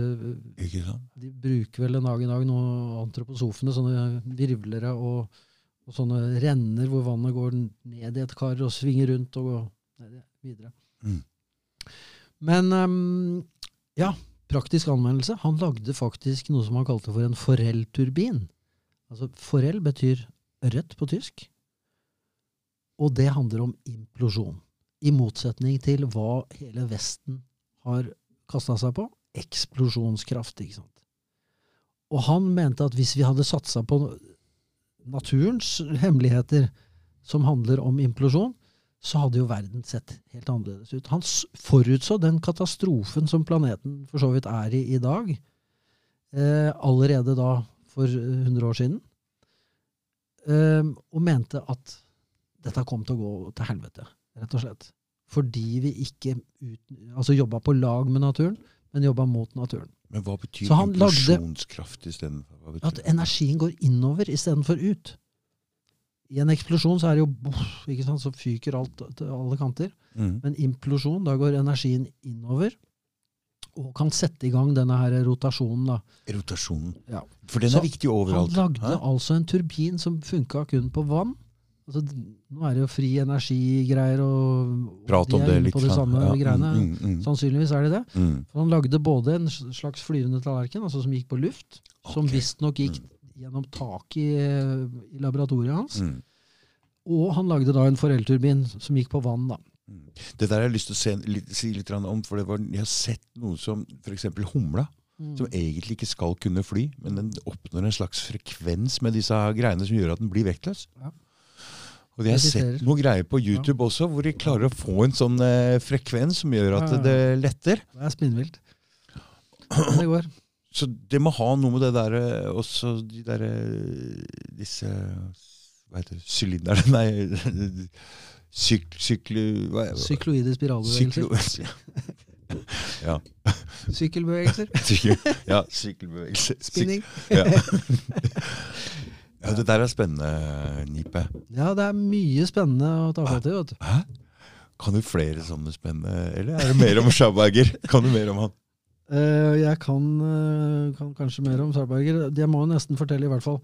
De bruker vel en dag i dag noen antroposofene, sånne virvlere og, og sånne renner hvor vannet går ned i et kar og svinger rundt og går videre. Mm. Men um, ja, praktisk anvendelse. Han lagde faktisk noe som han kalte for en forellturbin. Altså forell betyr ørret på tysk. Og det handler om implosjon. I motsetning til hva hele Vesten har kasta seg på. Eksplosjonskraft, ikke sant. Og han mente at hvis vi hadde satsa på naturens hemmeligheter som handler om implosjon, så hadde jo verden sett helt annerledes ut. Han forutså den katastrofen som planeten for så vidt er i i dag, eh, allerede da for 100 år siden, eh, og mente at dette kom til å gå til helvete, rett og slett. Fordi vi ikke ut, altså jobba på lag med naturen, men jobba mot naturen. Men hva betyr impulsjonskraft istedenfor? At energien går innover istedenfor ut. I en eksplosjon så er det jo boff, ikke sant, så fyker alt til alle kanter. Mm. Men implosjon, da går energien innover og kan sette i gang denne her rotasjonen. da. Rotasjonen. Ja. For den Så er viktig overalt. Han lagde Hæ? altså en turbin som funka kun på vann. Altså, nå er det jo fri energigreier og Prat de om er det litt. på de samme Ja, greiene. Mm, mm, mm. Sannsynligvis er det det. Mm. For han lagde både en slags flyvende tallerken, altså som gikk på luft, som Ok. visstnok gikk Mm. Gjennom taket i, i laboratoriet hans. Mm. Og han lagde da en forelturbin som gikk på vann. da. Mm. Det der har jeg lyst til å se, litt, si litt om, for det var, jeg har sett noe som f.eks. humla. Mm. Som egentlig ikke skal kunne fly, men den oppnår en slags frekvens med disse greiene som gjør at den blir vektløs. Ja. Og jeg har sett noen greier på YouTube også, hvor de klarer å få en sånn eh, frekvens som gjør at Ja, ja. det letter. Det er spinnvilt. Det går. Så det må ha noe med det derre Også de derre Disse Hva heter det? Sylinderne? Nei syk, Syklu... Hva er Sykloide spiralbevegelser. Syklo... ja. ja. Sykkelbevegelser. Sykkel, ja, sykkelbevegelser. Syk, Spinning. ja. ja, det der er spennende, Nipe. Ja, det er mye spennende å ta fatt i. Kan du flere sånne spennende Eller er det mer om Schauberger? Kan du mer om han? Eh, jeg kan, eh, kan kanskje mer om Sarberger. Jeg må jeg nesten fortelle, i hvert fall,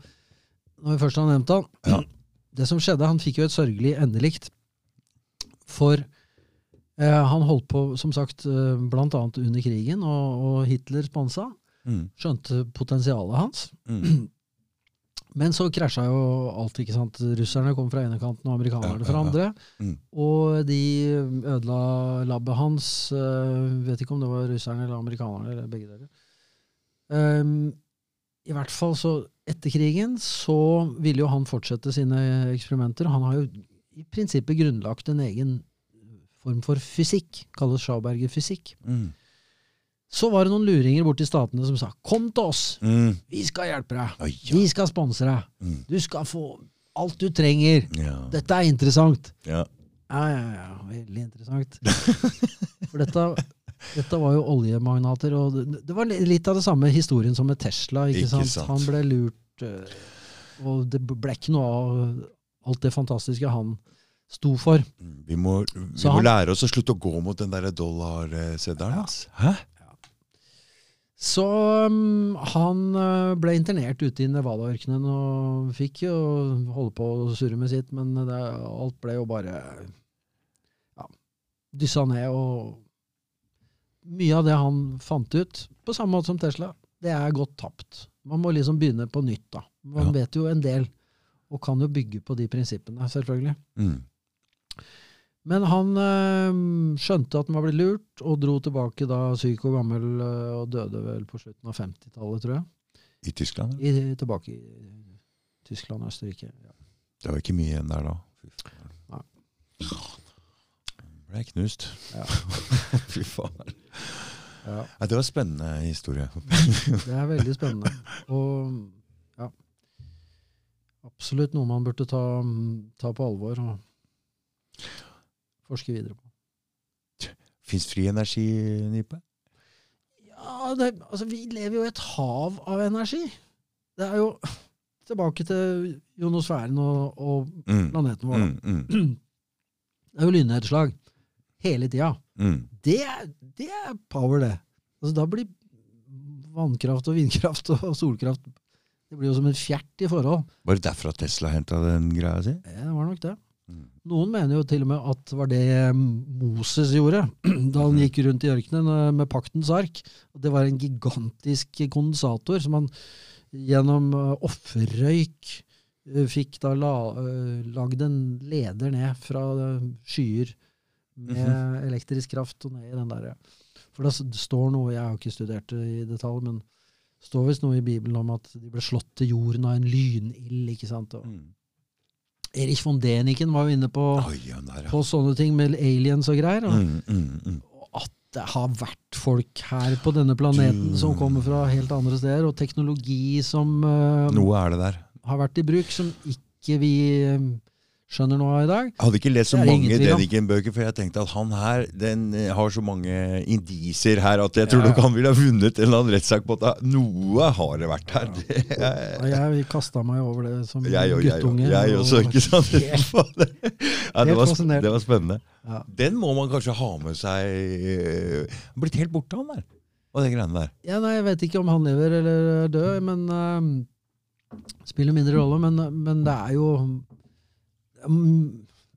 når vi først har nevnt han. Ja. Det som skjedde, han fikk jo et sørgelig endelikt. For eh, han holdt på, som sagt, eh, blant annet under krigen, og, og Hitler sponsa. Mm. Skjønte potensialet hans. Mm. Men så krasja jo alt, ikke sant. Russerne kom fra ene kanten, og amerikanerne fra andre. Mm. Og de ødela labbet hans. Uh, vet ikke om det var russerne eller amerikanerne, eller begge deler. Um, I hvert fall så Etter krigen så ville jo han fortsette sine eksperimenter. Han har jo i prinsippet grunnlagt en egen form for fysikk, kalles Schauberger-fysikk. Mm. Så var det noen luringer borti statene som sa 'kom til oss, Mm. vi skal hjelpe deg', Oi, ja. 'vi skal sponse deg', Mm. 'du skal få alt du trenger', ja. 'dette er interessant'. ja. Ja, ja, ja. Veldig interessant. For dette, dette var jo oljemagnater, og det, det var litt av det samme historien som med Tesla. ikke, Ikke sant? sant. Han ble lurt, øh, og det ble ikke noe av alt det fantastiske han sto for. Mm. Vi må, vi må han- lære oss å slutte å gå mot den der dollarseddelen. Ja. Hæ? Så um, han øh, ble internert ute i Nevada-ørkenen og fikk jo holde på å surre med sitt, men det, alt ble jo bare ja, dyssa ned. Og mye av det han fant ut, på samme måte som Tesla, det er godt tapt. Man må liksom begynne på nytt, da. Man Ja. vet jo en del, og kan jo bygge på de prinsippene, selvfølgelig. Mm. Men han øh, skjønte at han var blitt lurt, og dro tilbake da syk og gammel, øh, og døde vel på slutten av 50-tallet, tror jeg. I Tyskland? I, tilbake i Tyskland og Østerrike. Ja. Det var ikke mye igjen der da. Nei. Ble knust. Ja. Fy faen. Ja. Ja, det var en spennende historie. Det er veldig spennende. Og ja Absolutt noe man burde ta, ta på alvor og forske videre på. Fins fri energi, Nipe? Ja, det, altså Vi lever jo i et hav av energi. Det er jo Tilbake til ionosfæren og, og Mm. planeten vår. Mm, mm, Det er jo lynnedslag hele tida. mm. Det, det er power, det. Altså, da blir vannkraft og vindkraft og solkraft Det blir jo som en fjert i forhold. Var det derfra Tesla henta den greia si? Det var nok det. Noen mener jo til og med at det var det Moses gjorde da han gikk rundt i ørkenen eh, med paktens ark. Og Det var en gigantisk kondensator som han gjennom eh, offerrøyk eh, fikk da la, lagd en leder ned fra skyer med elektrisk kraft og ned i den derre For det står noe, jeg har ikke studert det i detalj, men det står visst noe i Bibelen om at de ble slått til jorden av en lynild. ikke sant? Og Mm. Erich von Deniken var jo inne på, Oi, ja, der, ja. på sånne ting med aliens og greier. Og Mm, mm, mm. at det har vært folk her på denne planeten Du- som kommer fra helt andre steder, og teknologi som uh, Noe er det der. har vært i bruk, som ikke vi eh, skjønner noe av i dag. Jeg hadde ikke lest så mange Deniken-bøker, for jeg tenkte at han her den eh, har så mange indiser her at jeg tror Ja, ja. nok han ville ha vunnet en eller annen rettssak på at noe har det vært her. Det er, jeg kasta meg over det som jeg og jeg, guttunge. jeg og- også, ikke sant? Helt- Ja, det, var, det var spennende. Ja. Den må man kanskje ha med seg eh, blitt helt borte, han der. Og de greiene der. Ja, nei, Jeg vet ikke om han lever eller er død, men uh, spiller mindre rolle. Men, men det er jo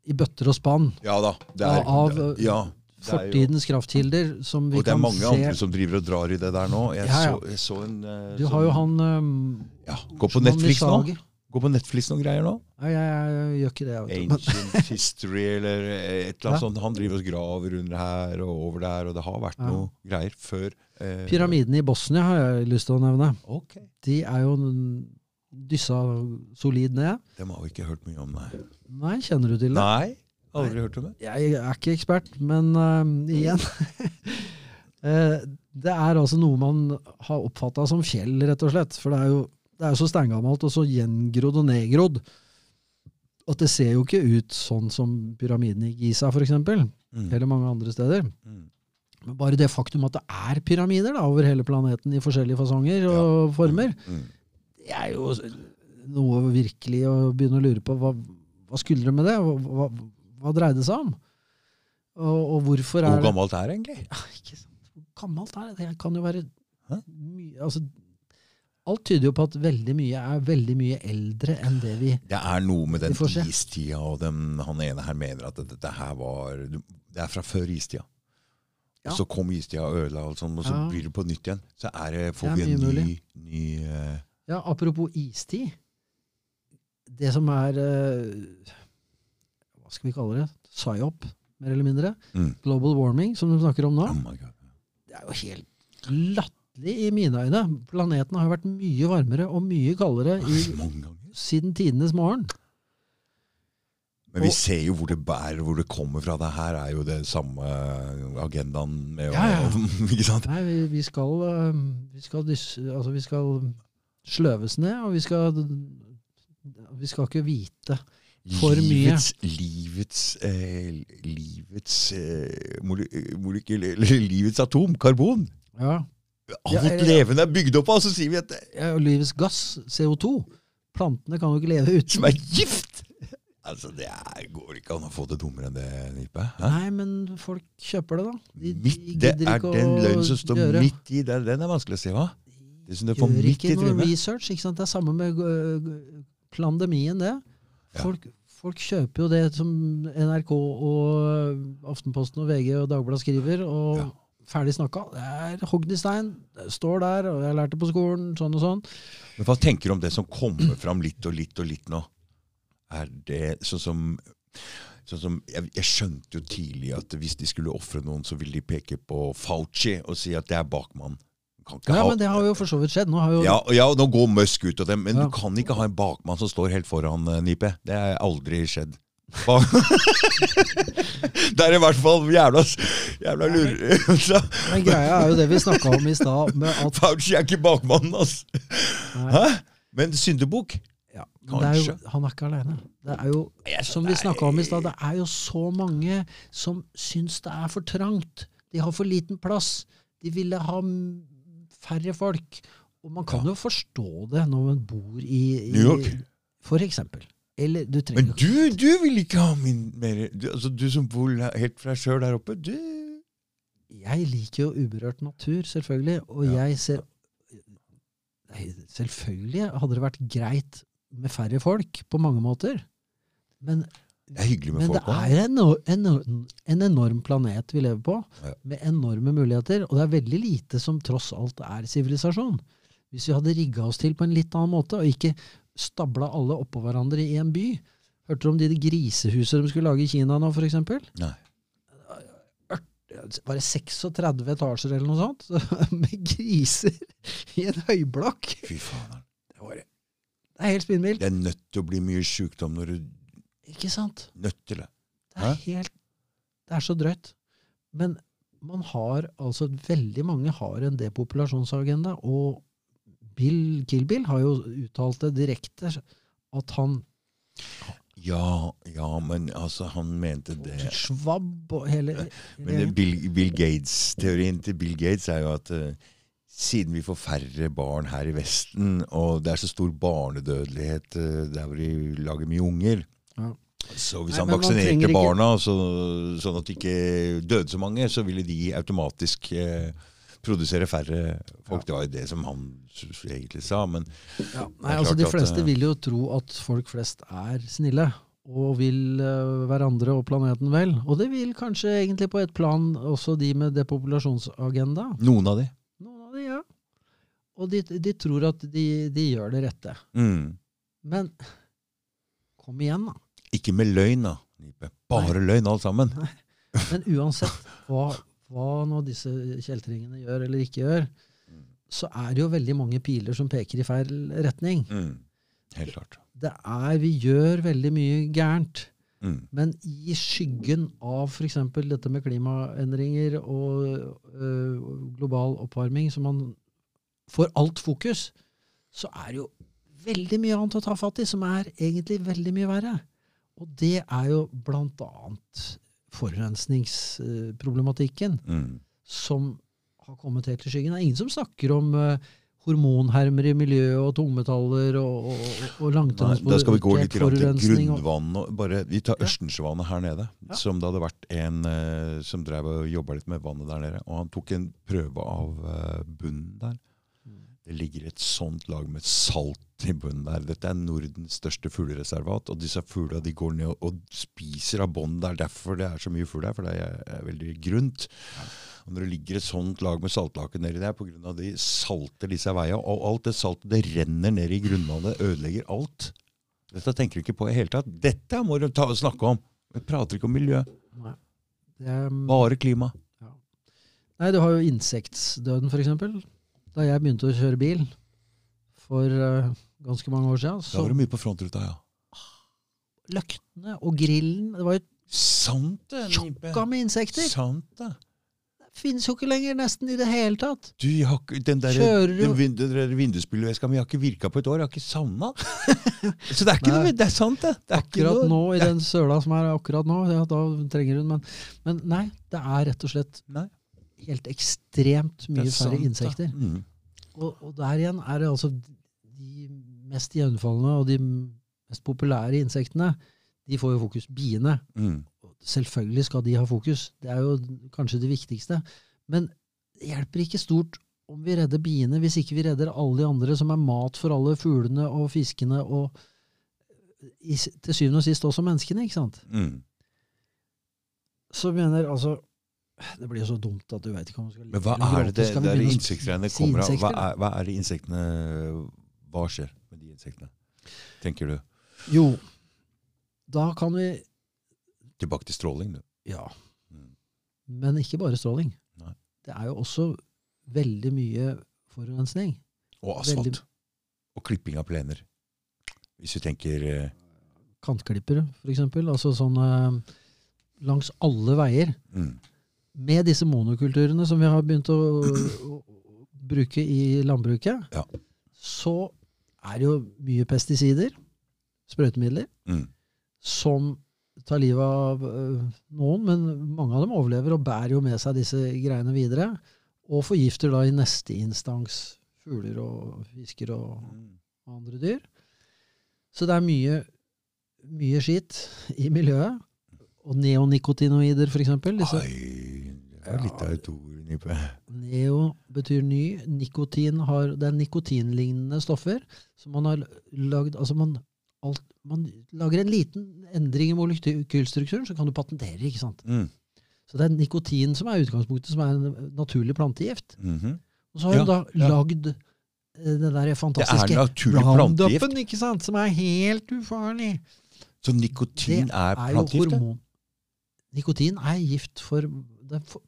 i bøtter og spann Ja da. Det er, Av- ja. Fortidens kraftkilder som vi Og det er kan mange se andre som driver og drar i det der nå. Jeg, Ja, ja. Så, jeg så en uh, Du har jo han um, ja, Gå på Netflix nå. Gå på Netflix noen greier nå. Nei, jeg, jeg, jeg gjør ikke det. Ancient History eller et eller annet sånt. Han driver og graver under her og over der, og det har vært noe greier før. Eh, Pyramidene i Bosnia har jeg lyst til å nevne. Ok. De er jo dyssa solid ned. Dem har vi ikke hørt mye om, nei. Nei, kjenner du til det? Nei, aldri hørt om det. Jeg er ikke ekspert, men uh, igjen Eh, Det er altså noe man har oppfatta som fjell, rett og slett. For det er jo, det er jo så steingammelt og så gjengrodd og nedgrodd at det ser jo ikke ut sånn som pyramiden i Giza, f.eks., Mm. eller mange andre steder. Mm. Men bare det faktum at det er pyramider da, over hele planeten i forskjellige fasonger og former, Mm. Det er jo noe virkelig å begynne å lure på. Hva, hva skulle det med det? Hva, hva, hva dreide det seg om? Og, og hvorfor er Hvor gammelt er det egentlig? ja, ikke sant. Hvor gammelt er det? Det kan jo være mye altså, Alt tyder jo på at veldig mye er veldig mye eldre enn det vi Det er noe med den istida, og den, han ene her mener at dette her var Det er fra før istida. Ja. Så kom istida og ødela alt sånt, og så Ja. blir det på nytt igjen. Så er det, får Det vi en ny, ny eh, Ja, apropos istid. Det som er eh, Hva skal vi kalle det? Psyop, mer eller mindre. mm. Global warming, som du snakker om nå. Oh. Det er jo helt latterlig i mine øyne. Planeten har jo vært mye varmere og mye kaldere i, siden tidenes morgen. Men vi ser jo hvor det bærer, hvor det kommer fra. Det her er jo det samme agendaen med Ja, ja. Nei, vi, vi skal eh, vi skal, altså, vi skal sløves ned, og vi skal Vi skal ikke vite For mye. livets, Livets, eh, livets eh, mole, molekyl, livets atom, karbon. Ja. Alt Ja, levende er bygd opp av, så sier vi at ja og livets gass, CO2. Plantene kan jo ikke leve uten. som er gift! Altså, Det er, går ikke an å få det dummere enn det, Nipe. Nei, men folk kjøper det, da. De, Midt, de det er den løgnen som står gjøre. midt i, den, den er vanskelig å si, hva? Det som det Gjør ikke noe research. ikke sant? Det er samme med pandemien, det. det. Ja. Folk, folk kjøper jo det som NRK og øh, Aftenposten og VG og Dagbladet skriver, og Ja. ferdig snakka. Det er hogd i stein. Står der, og jeg lærte på skolen, sånn og sånn. Men hva tenker du om det som kommer fram litt og litt og litt nå? Er det sånn som, sånn som jeg, jeg skjønte jo tidlig at hvis de skulle ofre noen, så ville de peke på Fauci og si at det er bakmann. Ja, ha- men det har jo for så vidt skjedd. Nå har jo ja, ja, nå går Musk ut av dem, men Ja. du kan ikke ha en bakmann som står helt foran uh, Nipe. Det har aldri skjedd. Det er i hvert fall jævla, jævla lurer. Men greia er jo det vi snakka om i stad, at Fauci er ikke bakmannen, altså. Hæ? Men syndebukk? ja, er jo. Han er ikke alene. Det er jo, som vi snakka om i stad, det er jo så mange som syns det er for trangt. De har for liten plass. De ville ha færre folk. Og man kan jo forstå det når man bor i, i New York. For eksempel. Eller du trenger Men du, du vil ikke ha min mer du, altså, du som bor helt for deg sjøl der oppe, du Jeg liker jo uberørt natur, selvfølgelig. Og Ja. jeg ser Nei, Selvfølgelig hadde det vært greit med færre folk, på mange måter. Men, Det er hyggelig med men det Men det er en, en, en enorm planet vi lever på, Ja. med enorme muligheter. Og det er veldig lite som tross alt er sivilisasjon. Hvis vi hadde rigga oss til på en litt annen måte, og ikke stabla alle oppå hverandre i en by Hørte du om de grisehusene de skulle lage i Kina nå, f.eks.? Bare 36 etasjer eller noe sånt, med griser i en høyblokk. Fy faen. Det var- det er helt spinnvilt. Det er nødt til å bli mye sjukdom når du Ikke sant? Nødt til det. Det er helt Det er så drøyt. Men man har altså Veldig mange har en depopulasjonsagenda, og Bill Kill Bill har jo uttalt det direkte at han Ja, ja, men altså, han mente det Schwab og hele, Men hele det Bill, Bill Gates-teorien til Bill Gates er jo at uh, siden vi får færre barn her i Vesten, og det er så stor barnedødelighet uh, der hvor de lager mye unger. Så hvis Nei, han vaksinerte barna så, sånn at de ikke døde så mange, så ville de automatisk eh, produsere færre folk. Det var jo det som han egentlig sa. Men Ja, nei, altså De fleste at, vil jo tro at folk flest er snille. og vil eh, hverandre og planeten vel. Og det vil kanskje egentlig på et plan også de med depopulasjonsagenda. Noen av de. Noen av de, ja. Og de, de tror at de, de gjør det rette. Mm. Men kom igjen, da. Ikke med løgn, da. Bare Bare løgn, alt sammen. Men uansett hva, hva nå disse kjeltringene gjør eller ikke gjør, så er det jo veldig mange piler som peker i feil retning. Mm. Helt klart. Det er, Vi gjør veldig mye gærent. Mm. Men i skyggen av f.eks. dette med klimaendringer og ø, global oppvarming, som man får alt fokus, så er det jo veldig mye annet å ta fatt i, som er egentlig veldig mye verre. Og det er jo blant annet forurensningsproblematikken, Mm. som har kommet helt i skyggen. Det er ingen som snakker om øh, hormonhermer i miljøet og tungmetaller og, og, og langtransport. da skal vi gå litt til grunnvannet. Bare, vi tar Ja. Ørstensvanet her nede. Ja. Som det hadde vært en eh, som drev og jobba litt med vannet der nede. Og han tok en prøve av eh, bunnen der. Det ligger et sånt lag med salt i bunnen der. Dette er Nordens største fuglereservat. Og disse fuglene de går ned og, og spiser av bånd. Det er derfor det er så mye fugl her, for det er, er veldig grunt. Og når det ligger et sånt lag med saltlake nedi der pga. de salter disse veiene, og alt det saltet det renner ned i grunnvannet, ødelegger alt. Dette tenker du ikke på i hele tatt. Dette må du ta og snakke om. Vi prater ikke om miljø, Nei. Det er, bare klima. Nei, du har jo insektsdøden, f.eks. Da jeg begynte å kjøre bil for uh, ganske mange år siden, Da var det mye på frontruta, ja. løktene og grillen Det var jo Sant det, tjokka med insekter! Sant det. Det finnes jo ikke lenger nesten i det hele tatt. Du, jeg har ikke, den der, Kjører du- den, vin- den der vindusspyleveska mi har ikke virka på et år. Jeg har ikke savna. Så det er ikke Nei. noe, det er sant, det. det er ikke Akkurat nå, i den søla som er akkurat nå, ja, da trenger hun men, men nei, det er rett og slett Nei, helt ekstremt mye færre insekter. Mm. Og, og der igjen er det altså de mest iøynefallende og de mest populære insektene, de får jo fokus. Biene. Mm. Selvfølgelig skal de ha fokus. Det er jo kanskje det viktigste. Men det hjelper ikke stort om vi redder biene, hvis ikke vi redder alle de andre som er mat for alle fuglene og fiskene, og i, til syvende og sist også menneskene. ikke sant? Mm. Så mener altså Det blir så dumt at du veit ikke om du skal Men hva er det, det det, det insektgreiene kommer av? Hva er, hva er det insektene Hva skjer med de insektene? Tenker du? Jo, da kan vi Tilbake til stråling, du. Ja. Mm. Men ikke bare stråling. Nei. Det er jo også veldig mye forurensning. Og asfalt. Veldig- Og klipping av plener. Hvis vi tenker eh, Kantklippere, f.eks. Altså sånn eh, langs alle veier. mm. Med disse monokulturene som vi har begynt å, å, å bruke i landbruket, Ja. så er det jo mye pesticider, sprøytemidler, Mm. som tar livet av øh, noen, men mange av dem overlever og bærer jo med seg disse greiene videre. Og forgifter da i neste instans fugler og fisker og og andre dyr. Så det er mye, mye skitt i miljøet. Og neonikotinoider, f.eks. Disse Oi, det var litt av et ord, Nipe. Neo betyr ny. Nikotin har, det er nikotinlignende stoffer som man har lagd altså man, alt, man lager en liten endring i molekylstrukturen, så kan du patentere. ikke sant? Mm. Så det er nikotin som er utgangspunktet, som er en naturlig plantegift. Mhm. Og så har Ja, hun da ja. lagd eh, den der er fantastiske. Roundupen, ikke sant? Som er helt ufarlig. Så nikotin Det er er jo plantegift? hormon. Nikotin er gift for, det er for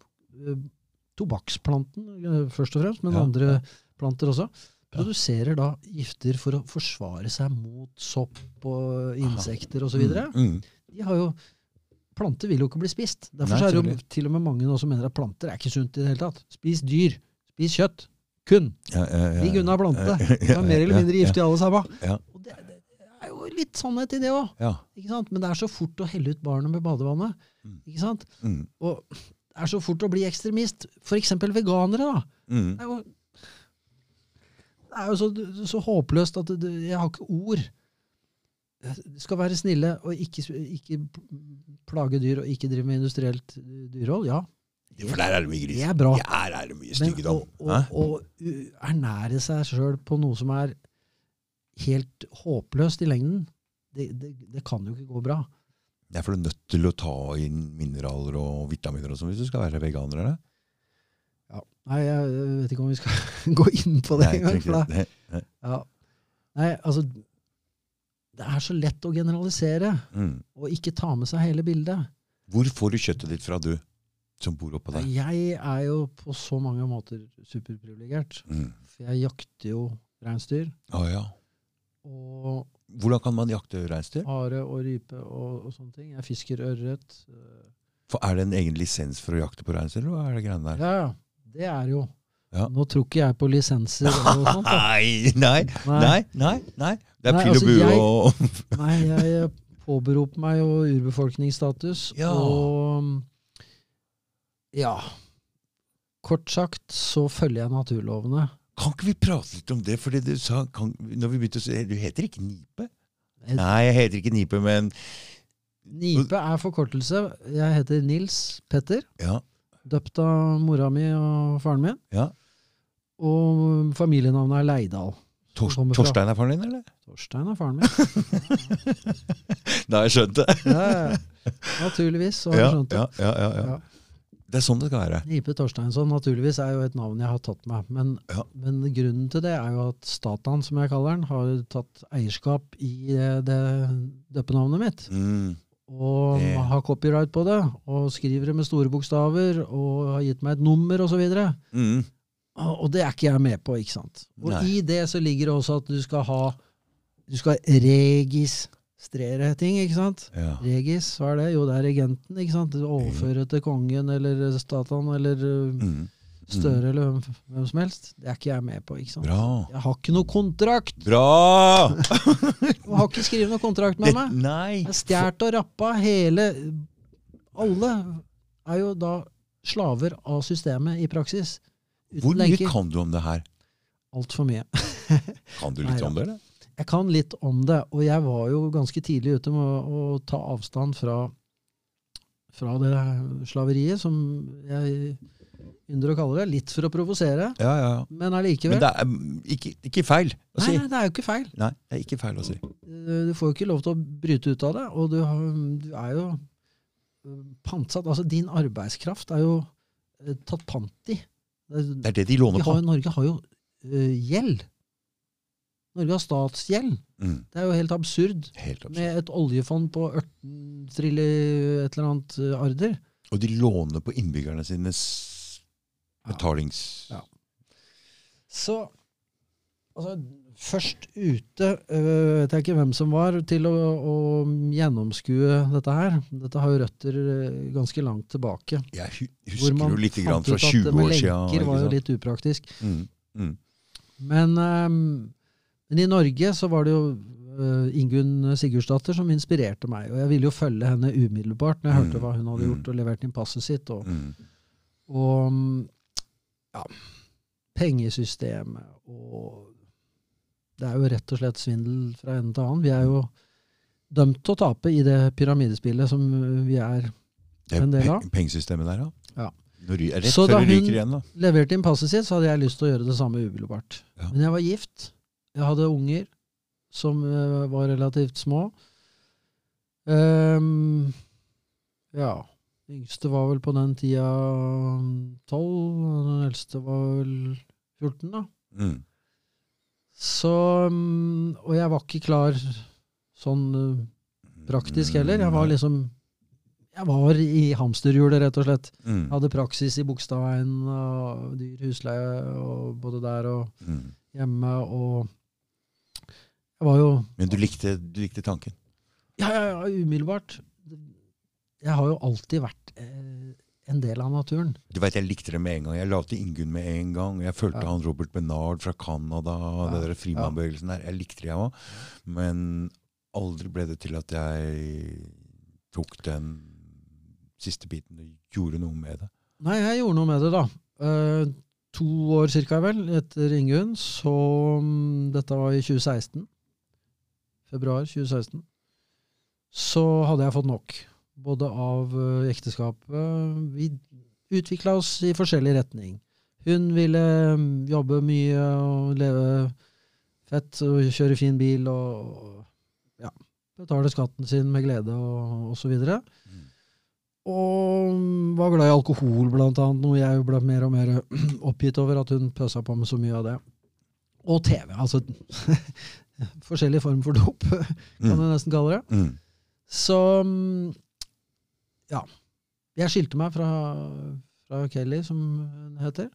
tobakksplanten eh, først og fremst, men Ja, andre planter også. Produserer da gifter for å forsvare seg mot sopp og insekter osv. Mm, mm. De har jo Planter vil jo ikke bli spist. Derfor Nei, er det jo til og med mange nå som mener at planter er ikke sunt i det hele tatt. Spis dyr. Spis kjøtt. Kun. Ja, ja, ja, Ligg unna plantene. De er mer eller mindre giftige alle sammen. Og det, det er jo litt sannhet i det òg. Men det er så fort å helle ut barnet med badevannet. Mm. Ikke sant? Mm. Og er så fort å bli ekstremist. Eksempel veganere. da. Mm. Det er jo, det er jo så, så håpløst at det, jeg har ikke ord. De skal være snille og ikke, ikke plage dyr og ikke drive med industrielt dyrehold. Ja, For der er det mye gris. det er bra. Der er det mye Men styggedom. å, å, å ernære seg sjøl på noe som er helt håpløst i lengden, det, det, det kan jo ikke gå bra. Det er for du er nødt til å ta inn mineraler og vitaminer og sånn hvis du skal være veganer, eller? Ja. Nei, jeg vet ikke om vi skal gå inn på det engang. Nei, nei. Ja. Nei, altså Det er så lett å generalisere Mm. og ikke ta med seg hele bildet. Hvor får du kjøttet ditt fra, du som bor oppå der? Jeg er jo på så mange måter superprivilegert. Mm. For jeg jakter jo reinsdyr. Å ja. Og Hvordan kan man jakte reinsdyr? hare og rype og, og sånne ting. Jeg fisker ørret. øh, For Er det en egen lisens for å jakte på reinsdyr, eller hva er det greiene der? Ja. Det er jo. Ja. Nå tror ikke jeg på lisenser og sånt. Da. Nei, nei, nei, nei, nei. Det er Nei, pil og altså, bue altså, og Nei, jeg påberoper meg jo urbefolkningsstatus. Ja. Og ja Kort sagt så følger jeg naturlovene. Kan ikke vi prate litt om det? Fordi du sa, kan, når vi begynte å se, Du heter ikke Nipe? Nei, jeg heter ikke Nipe, men Nipe er forkortelse. Jeg heter Nils Petter. Ja. Døpt av mora mi og faren min. ja. Og familienavnet er Leidal. Tors, Torstein er faren din, eller? Torstein er faren min. Da har jeg skjønt det. Ja, ja. Naturligvis. Så har jeg skjønt det. ja, ja, ja. Ja. Det er sånn det skal være. Nipe Torsteinsson naturligvis er jo et navn jeg har tatt meg. Men, Ja. men grunnen til det er jo at Statan, som jeg kaller den, har tatt eierskap i det, det døppenavnet mitt. Mm. Og Det- har copyright på det, og skriver det med store bokstaver, og har gitt meg et nummer osv. Mm. og det er ikke jeg med på, ikke sant. Og Nei. i det så ligger det også at du skal ha Du skal registrere ting, ikke sant. Ja. Regis, hva er det? Jo, det er regenten. ikke sant? Overføre til kongen eller Statan eller uh, Mm. Støre eller hvem, hvem som helst. Det er ikke jeg med på. ikke sant? Bra. Jeg har ikke noe kontrakt! Bra! Jeg har ikke skrevet noe kontrakt med meg. Nei. Jeg stjålet og rappa hele Alle er jo da slaver av systemet i praksis. Hvor mye lenker. kan du om det her? Altfor mye. Kan du litt Nei, om det, eller? Jeg kan litt om det, og jeg var jo ganske tidlig ute med å, å ta avstand fra, fra det slaveriet, som jeg ynder å kalle det. Litt for å provosere, Ja, ja. men allikevel. Men det er mm, ikke, ikke feil å si. nei, det er jo ikke feil. Nei, det er ikke feil å si. Eh, Du får jo ikke lov til å bryte ut av det, og du, har, du er jo eh, pantsatt. Altså, din arbeidskraft er jo eh, tatt pant i. Det, er det de låner på. har, Norge har jo gjeld. Norge har statsgjeld. Mm. Det er jo helt absurd. Helt absurd. Med et oljefond på 18 trilli et eller annet eh, arder. Og de låner på innbyggerne sines betalings... Ja. Så altså, først ute øh, vet jeg ikke hvem som var til å, å gjennomskue dette her. Dette har jo røtter øh, ganske langt tilbake. Jeg husker jo litt grann fra ut at 20 det med år siden. lenker var jo litt upraktisk. Mm. Mm. Men, øhm, men i Norge så var det jo øh, Ingunn Sigurdsdatter som inspirerte meg. Og jeg ville jo følge henne umiddelbart når jeg Mm. hørte hva hun hadde Mm. gjort og levert inn passet sitt. Og, Mm. og mm, ja, pengesystemet og Det er jo rett og slett svindel fra ende til annen. Vi er jo dømt til å tape i det pyramidespillet som vi er En del av. pengesystemet der, ja. Ja. Rett Så da hun- igjen, da. leverte inn passet sitt, så hadde jeg lyst til å gjøre det samme umiddelbart. Ja. Men jeg var gift. Jeg hadde unger som eh, var relativt små. Um, ja. Yngste var vel på den tida tolv, og den eldste var vel 14, da. Mm. Så mm, Og jeg var ikke klar sånn eh, praktisk heller. Jeg var liksom Jeg var i hamsterhjulet, rett og slett. mm. Jeg hadde praksis i Bogstadveien og dyr husleie og både der og Mm. hjemme og jo Men du likte, du likte tanken? Ja, ja, ja, umiddelbart. Jeg har jo alltid vært eh, en del av naturen. Du vet, Jeg likte det med en gang. Jeg la til Ingunn med en gang. Jeg følte Ja. han Robert Bernard fra Canada, Ja. det der frimannbevegelsen der. Jeg likte det, jeg òg. Men aldri ble det til at jeg tok den siste biten og gjorde noe med det. Nei, jeg gjorde noe med det, da. Uh, to år cirka, vel, etter Ingunn. Så um, Dette var i 2016. Februar 2016. Så hadde jeg fått nok. Både av eh, ekteskapet Vi utvikla oss i forskjellig retning. Hun ville mm, jobbe mye og leve fett og kjøre fin bil og ja. betale skatten sin med glede og osv. Mm. Og var glad i alkohol, blant annet, noe jeg ble mer og mer oppgitt over at hun pøsa på med så mye av det. Og TV. Altså forskjellig form for dop, kan Mm. du nesten kalle det. Mm. Så mm, ja. Jeg skilte meg fra, fra Kelly, som hun heter.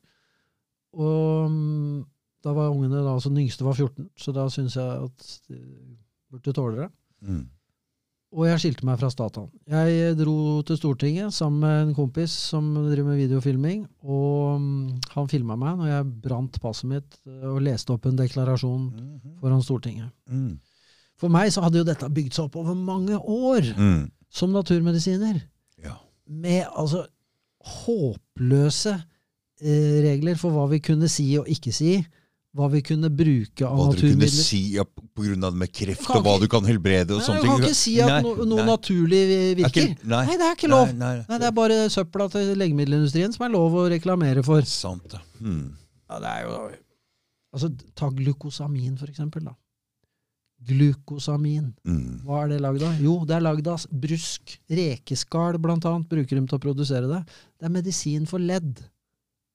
Og mm, da var ungene da, altså Den yngste var 14, så da syns jeg at de burde tåle det. Mm. Og jeg skilte meg fra Statan. Jeg dro til Stortinget sammen med en kompis som driver med videofilming. Og mm, han filma meg når jeg brant passet mitt eh, og leste opp en deklarasjon Mhm. foran Stortinget. Mm. For meg så hadde jo dette bygd seg opp over mange år Mm. som naturmedisiner. Ja. Med altså håpløse eh, regler for hva vi kunne si og ikke si. Hva vi kunne bruke av Hva dere kunne si ja, på grunn av det med kreft, og hva ikke- du kan helbrede og Nei, sånne du kan ikke si at Nei, no, noe nei. naturlig er virker. ikke- Nei. Nei, det er ikke lov. Nei, nei. Nei, Det er bare søpla til legemiddelindustrien som er lov å reklamere for. Sant, det. Mm. Ja, det er jo Altså, Ta glukosamin, for eksempel. Da. Glukosamin. Mm. Hva er det lagd av? Jo, det er lagd av brusk. Rekeskall, blant annet, bruker de til å produsere det. Det er medisin for ledd.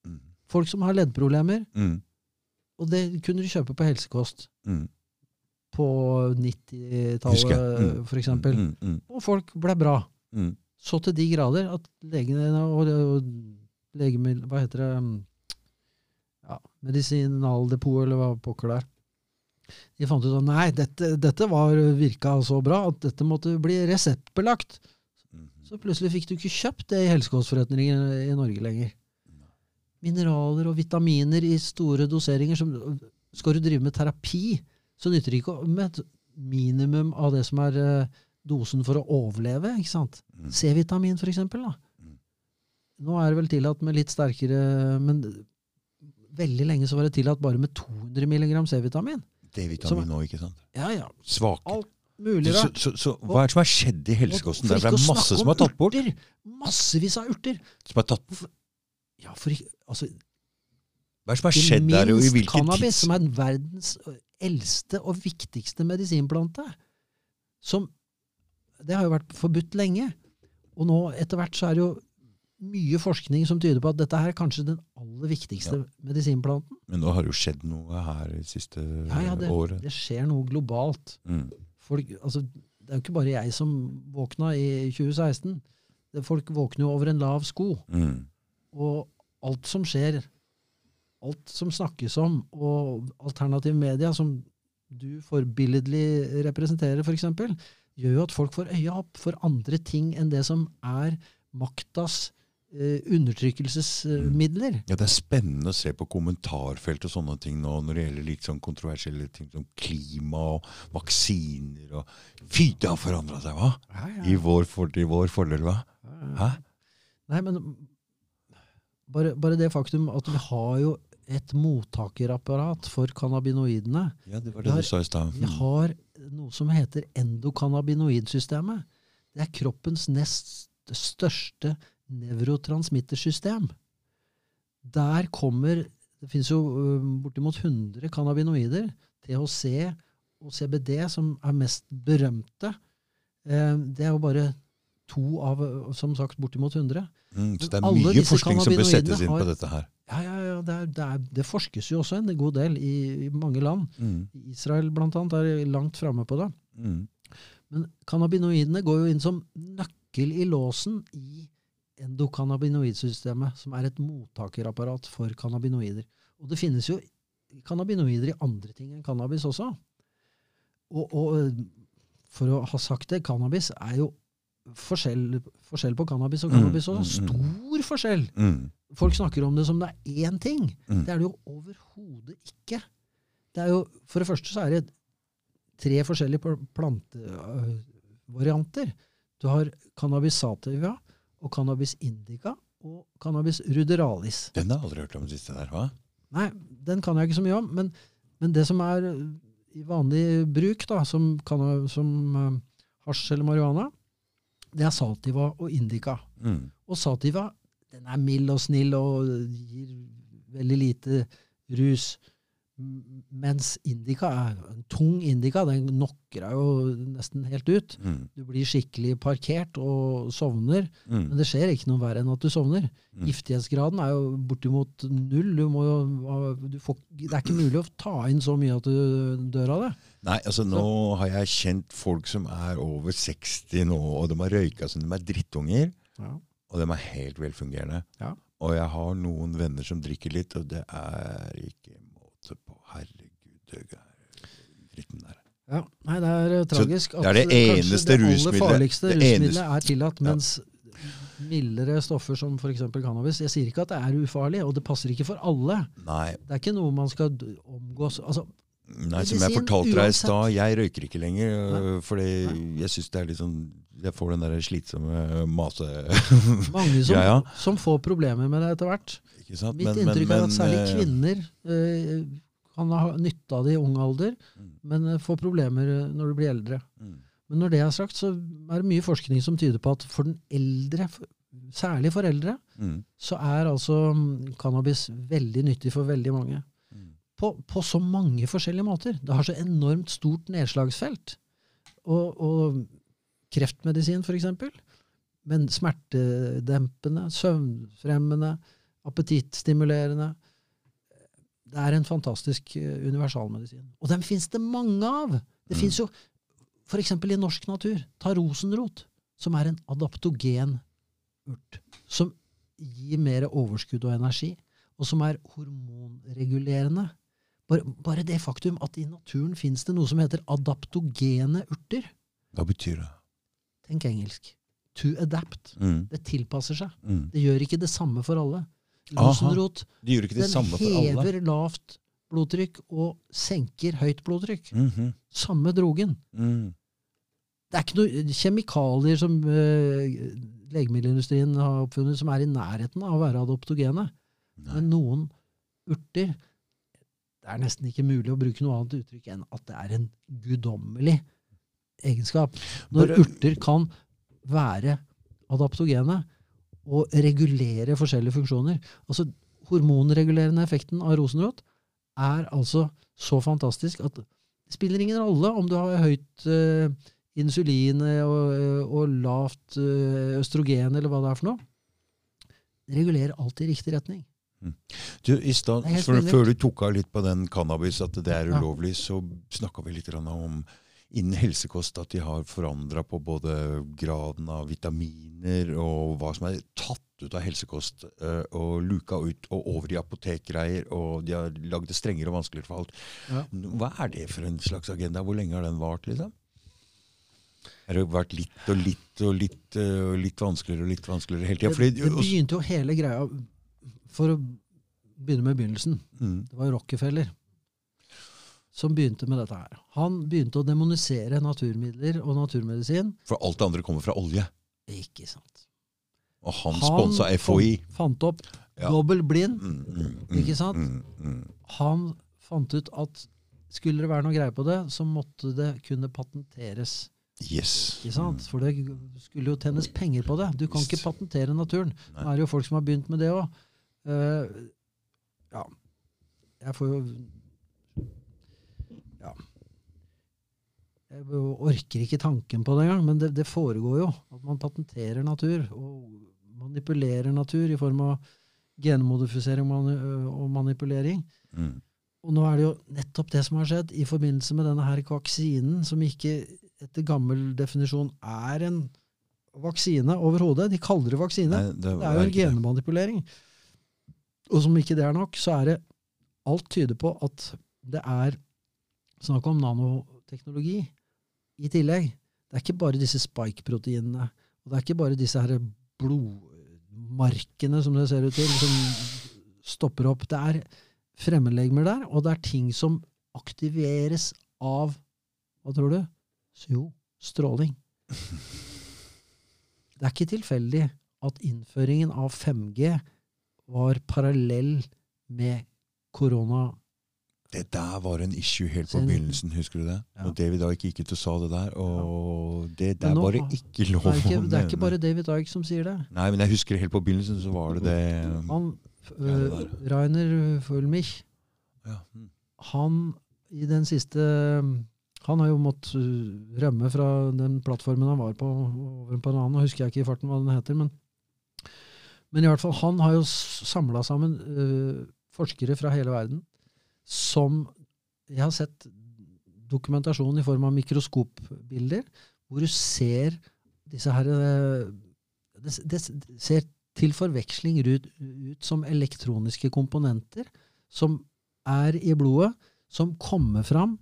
Mm. Folk som har leddproblemer, Mm. Og det kunne du kjøpe på helsekost Mm. på 90-tallet, Mm. for eksempel. Mm. Mm. Og folk ble bra. Mm. Så til de grader at legene og, og legemiddel... Hva heter det? Ja, Medisinaldepot, eller hva pokker det er. De fant ut at nei, dette, dette var virka så bra at dette måtte bli reseptbelagt. Mm. Så plutselig fikk du ikke kjøpt det i helsekostforretninger i Norge lenger. Mineraler og vitaminer i store doseringer. Som, skal du drive med terapi, så nytter det ikke med et minimum av det som er eh, dosen for å overleve. ikke sant? Mm. C-vitamin, for eksempel. Da. Mm. Nå er det vel tillatt med litt sterkere Men veldig lenge så var det tillatt bare med 200 mg C-vitamin. D-vitamin nå, ikke sant? Ja, ja. Svake. Alt mulig Så, rart. så, så hva er det som har skjedd i helsekosten? Det er masse som om er tatt bort. Urter. Massevis av urter. Som er tatt, Ja, for altså, hva er det som har skjedd der, og i hvilken cannabis, tids... som er verdens eldste og viktigste medisinplante. Som Det har jo vært forbudt lenge. Og nå etter hvert så er det jo mye forskning som tyder på at dette her er kanskje den aller viktigste medisinplanten. Men nå har det jo skjedd noe her det siste Ja, ja, det, året. det skjer noe globalt. Mm. Folk, altså, det er jo ikke bare jeg som våkna i 2016. Det, folk våkner jo over en lav sko. Mm. Og alt som skjer, alt som snakkes om, og alternative media, som du forbilledlig representerer, f.eks., gjør jo at folk får øya opp for andre ting enn det som er maktas eh, undertrykkelsesmidler. Ja, Det er spennende å se på kommentarfelt og sånne ting nå når det gjelder litt sånn kontroversielle ting som klima og vaksiner og Fy, det har forandra seg, hva? I vår, for, i vår fordel, hva? Hæ? Nei, men bare, bare det faktum at vi har jo et mottakerapparat for cannabinoidene. Ja, det var det du sa i stad. Vi har noe som heter endokannabinoidsystemet. Det er kroppens nest største nevrotransmittersystem. Der kommer Det finnes jo bortimot 100 cannabinoider. THC og CBD, som er mest berømte. Det er jo bare to av, som sagt, bortimot 100. Mm, så det er mye forskning som bør settes inn cannabinoidene på har- dette her. Ja, ja, ja, det, er, det, er, det forskes jo også en god del i, i mange land. Mm, Israel annet er langt framme på det. mm, Men cannabinoidene går jo inn som nøkkel i låsen i endokannabinoidsystemet, som er et mottakerapparat for cannabinoider. Og det finnes jo cannabinoider i andre ting enn cannabis også. Og, og for å ha sagt det, cannabis er jo forskjell, forskjell på cannabis og Mm, cannabis også. mm, mm. Stor forskjell! mm, Folk snakker om det som det er én ting. Mm. Det er det jo overhodet ikke. Det er jo, for det første så er det tre forskjellige plantevarianter. Du har cannabis sativa og cannabis indica og cannabis ruderalis. Den har jeg aldri hørt om siste der, hva? Nei, den kan jeg ikke så mye om, men, men det som er i vanlig bruk, da, som, canna- som uh, hasj eller marihuana, det er sativa og indica. Mm, Og sativa den er mild og snill og gir veldig lite rus. Mens indica er en tung indica. Den knocker deg jo nesten helt ut. Mm. Du blir skikkelig parkert og sovner. Mm. Men det skjer ikke noe verre enn at du sovner. Mm. Giftighetsgraden er jo bortimot null. Du må jo, du får, det er ikke mulig å ta inn så mye at du dør av det. Nei, altså nå har jeg kjent folk som er over 60 nå, og de har røyka som de er drittunger. Og de er helt velfungerende. Ja. Og jeg har noen venner som drikker litt, og det er ikke måte på. Herregud, det er dritten der. Ja, nei, det er eh, tragisk. det er det eneste rusmiddelet. det aller farligste rusmiddelet er tillatt, mens mildere stoffer som f.eks. cannabis Jeg sier ikke at det er ufarlig, og det passer ikke for alle. Nei, Det er ikke noe man skal omgås altså, nei som jeg fortalte deg i stad, jeg røyker ikke lenger. øh, Fordi jeg syns det er litt sånn Jeg får den der slitsomme mase... Mange som, Ja, ja. som får problemer med det etter hvert. Mitt Men- men- inntrykk er at særlig øh, kvinner øh, kan ha nytte av det i ung alder, Mm. men eh, får problemer når du blir eldre. mm, Men når det er sagt, så er det mye forskning som tyder på at for den eldre, særlig for eldre, mm, så er altså mm, cannabis veldig nyttig for veldig mange. På, på så mange forskjellige måter. Det har så enormt stort nedslagsfelt. Og, og kreftmedisin, eksempel. Men smertedempende, søvnfremmende, appetittstimulerende. Det er en fantastisk eh, universalmedisin. Og dem fins det mange av! Det Mm. fins jo f.eks. i norsk natur. Ta rosenrot, som er en adaptogen urt. Som gir mer overskudd og energi, og som er hormonregulerende. Bare, bare det faktum at i naturen fins det noe som heter adaptogene urter. Hva betyr det? Tenk engelsk. To adapt. Mm, Det tilpasser seg. mm. Det gjør ikke det samme for alle. Rosenrot De gjør ikke det den samme for alle. hever lavt blodtrykk og senker høyt blodtrykk. Mhm, Samme drogen. mm. Det er ikke noen kjemikalier som uh, legemiddelindustrien har oppfunnet som er i nærheten av å være adoptogene. Nei. Men noen urter Det er nesten ikke mulig å bruke noe annet uttrykk enn at det er en guddommelig egenskap. Når urter kan være adaptogene og regulere forskjellige funksjoner. Altså Hormonregulerende effekten av rosenrot er altså så fantastisk at det spiller ingen rolle om du har høyt uh, insulin eh, og, og lavt uh, østrogen, eller hva det er for noe. Det regulerer alltid i riktig retning. Du, i for. Før du tok av litt på den cannabis, at det er ulovlig, så snakka vi litt om innen helsekost at de har forandra på både graden av vitaminer og hva som er tatt ut av helsekost, eh, og luka ut og over i apotekgreier, og de har lagd det strengere og vanskeligere for alt. Ja. Hva er det for en slags agenda? Hvor lenge har den vart, liksom? Har det vært litt og litt og litt, eh, og litt vanskeligere og litt vanskeligere hele tida? det, det begynte jo hele greia For å begynne med begynnelsen. mm, Det var Rockefeller som begynte med dette her. Han begynte å demonisere naturmidler og naturmedisin. For alt det andre kommer fra olje. Ikke sant. Og han sponsa FHI. Han fant opp Ja. dobbel blind. Mm, mm, mm, Ikke sant? Mm, mm. Han fant ut at skulle det være noe greie på det, så måtte det kunne patenteres. Yes. Ikke sant? For det skulle jo tjenes penger på det. Du kan ikke patentere naturen. Nei. Nå er det jo folk som har begynt med det òg. Ja. Jeg får jo Ja. Jeg orker ikke tanken på det engang, men det, det foregår jo. At man patenterer natur og manipulerer natur i form av genmodifisering og manipulering. Mm. Og nå er det jo nettopp det som har skjedd i forbindelse med denne her vaksinen, som ikke etter gammel definisjon er en vaksine overhodet. De kaller det vaksine. Nei, det, Det er jo en genmanipulering. det. Og som ikke det er nok, så er det Alt tyder på at det er snakk om nanoteknologi i tillegg. Det er ikke bare disse spike-proteinene. Og det er ikke bare disse her blodmarkene, som det ser ut til, som stopper opp. Det er fremmedlegemer der, og det er ting som aktiveres av Hva tror du? Jo, stråling. Det er ikke tilfeldig at innføringen av 5G var parallell med korona. Det der var en issue helt på begynnelsen, husker du det? Ja. Og David Ike gikk ut og sa det der, og det der nå var det ikke lov Det ikke, å det er ikke bare David Ike som sier det. Nei, men jeg husker helt på begynnelsen så var det det Han, Ja, det øh, Rainer Fulmich, ja. mm. han i den siste Han har jo måttet uh, rømme fra den plattformen han var på, over på en annen. Nå husker jeg ikke i farten hva den heter, men, men i hvert fall, han har jo samla sammen uh, forskere fra hele verden som Jeg har sett dokumentasjon i form av mikroskopbilder, hvor du ser disse her uh, det, det ser til forveksling ut, ut som elektroniske komponenter som er i blodet, som kommer fram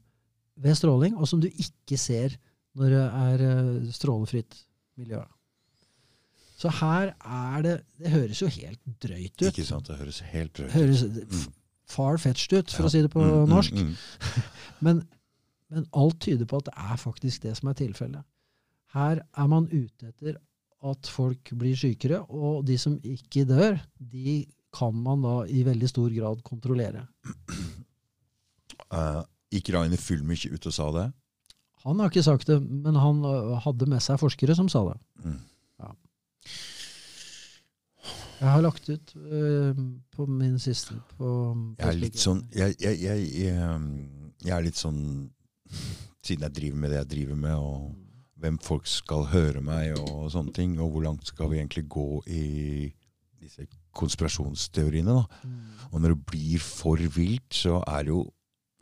ved stråling, og som du ikke ser når det er eh, strålefritt miljø. Så her er det Det høres jo helt drøyt ut. Ikke sant, det høres helt drøyt ut. Høres far-fetched ut, for ja. å si det på mm, mm norsk. Mm, mm. men, men, alt tyder på at det er faktisk det som er tilfellet. Her er man ute etter at folk blir sykere, og de som ikke dør, de kan man da i veldig stor grad kontrollere. Uh, Gikk Rainer Fulmich ut og sa det? Han har ikke sagt det, men han uh, hadde med seg forskere som sa det. Mm. Jeg har lagt ut uh, på min siste på, på Jeg er litt sånn jeg, jeg, jeg, um, jeg, er litt sånn Siden jeg driver med det jeg driver med, og hvem folk skal høre meg, og sånne ting, og hvor langt skal vi egentlig gå i disse konspirasjonsteoriene. da. Mm. Og når det blir for vilt, så er det jo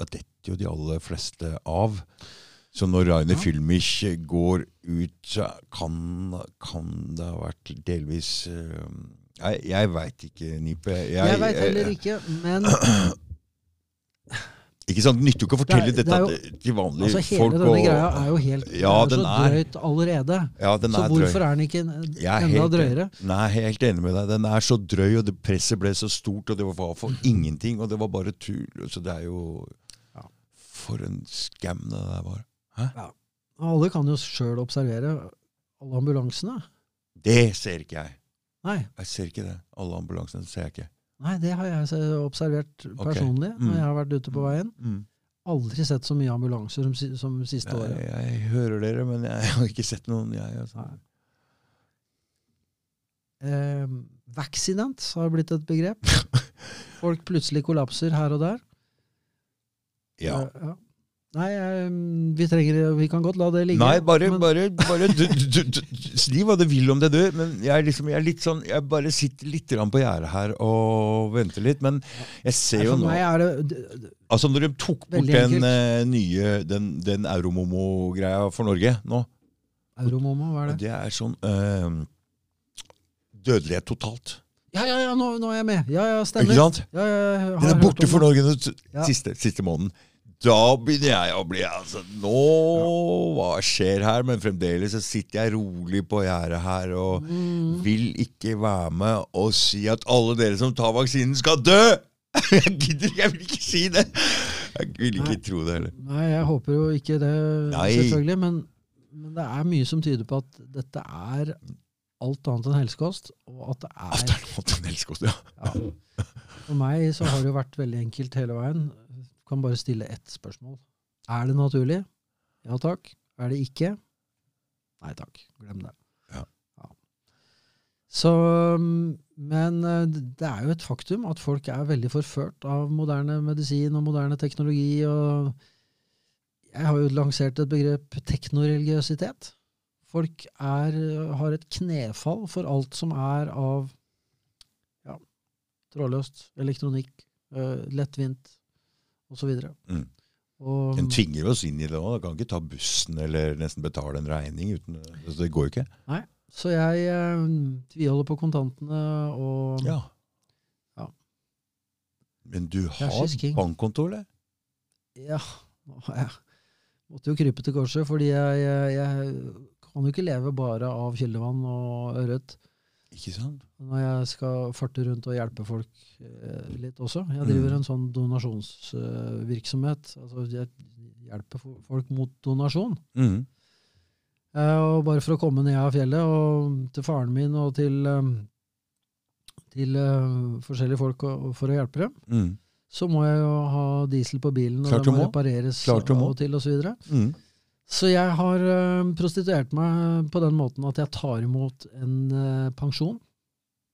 da detter jo de aller fleste av. Så når Rainer ja. Filmich går ut, så kan, kan det ha vært delvis uh, Jeg, jeg veit ikke, Nipe. Jeg, jeg veit heller ikke, men Ikke sant? Det nytter jo ikke å fortelle det, det jo, dette til vanlige altså hele folk. Hele denne og, greia er jo helt ja, er så er, drøyt allerede. Ja, så hvorfor drøy. er den ikke enda drøyere? Nei, jeg er helt enig med deg. Den er så drøy, og det presset ble så stort, og det var for ingenting, og det var bare tull. Så det er jo for en skam det der var. Ja. Alle kan jo sjøl observere alle ambulansene. Det ser ikke jeg. Nei. Jeg ser ikke det. Alle ambulansene ser jeg ikke. Nei, det har jeg observert personlig okay. mm. når jeg har vært ute på veien. Mm. Aldri sett så mye ambulanser som, som siste året. Jeg, jeg, hører dere, men jeg har ikke sett noen, jeg. Altså. Eh, vaccinant har blitt et begrep. Folk plutselig kollapser her og der. Ja. ja. Nei, vi, trenger, vi kan godt la det ligge. Nei, bare, men... bare, bare du, du, du, Si hva du vil om det, du. Men jeg, liksom, jeg, er litt sånn, jeg bare sitter litt på gjerdet her og venter litt. Men jeg ser jo nå det, Altså Når de tok bort den uh, nye Den, den Euromomo-greia for Norge nå Euromomo, hva er det? Det er sånn uh, Dødelighet totalt. Ja, ja, ja, nå, nå, er jeg med. Ja, ja, stemmer. Ikke sant? Ja, ja, den er borte for Norge den siste, siste måneden. Da begynner jeg å bli altså, Nå, hva skjer her? Men fremdeles så sitter jeg rolig på gjerdet her og mm. vil ikke være med og si at alle dere som tar vaksinen, skal dø! Jeg gidder jeg vil ikke si det! Jeg vil ikke Nei. tro det heller. Nei, jeg håper jo ikke det, Nei. selvfølgelig. Men, men det er mye som tyder på at dette er alt annet enn helsekost. Og at det er Alt annet enn helsekost, ja. ja. For meg så har det jo vært veldig enkelt hele veien. Kan bare stille ett spørsmål. Er det naturlig? Ja takk. Er det ikke? Nei takk. Glem det. Ja. ja. Så Men eh, det er jo et faktum at folk er veldig forført av moderne medisin og moderne teknologi. og Jeg har jo lansert et begrep teknoreligiøsitet. Folk er, har et knefall for alt som er av ja, trådløst, elektronikk, uh, lettvint osv. Mm. Den tvinger oss inn i det òg. Kan ikke ta bussen eller nesten betale en regning. uten, Det går jo ikke. Nei, Så jeg eh, tviholder på kontantene og ja. ja. Men du har bankkonto, eller? Ja. Jeg måtte jo krype til korset, fordi jeg, jeg, jeg kan jo ikke leve bare av kildevann og ørret. Ikke sant? Når jeg skal farte rundt og hjelpe folk eh, litt også. Jeg driver mm. en sånn donasjonsvirksomhet. Uh, altså jeg hjelper folk mot donasjon. Mm. Eh, og bare for å komme ned av fjellet, og til faren min og til, um, til uh, forskjellige folk og, og for å hjelpe dem, mm. så må jeg jo ha diesel på bilen, og det må, må repareres av og til osv. Mm. Så jeg har uh, prostituert meg på den måten at jeg tar imot en pensjon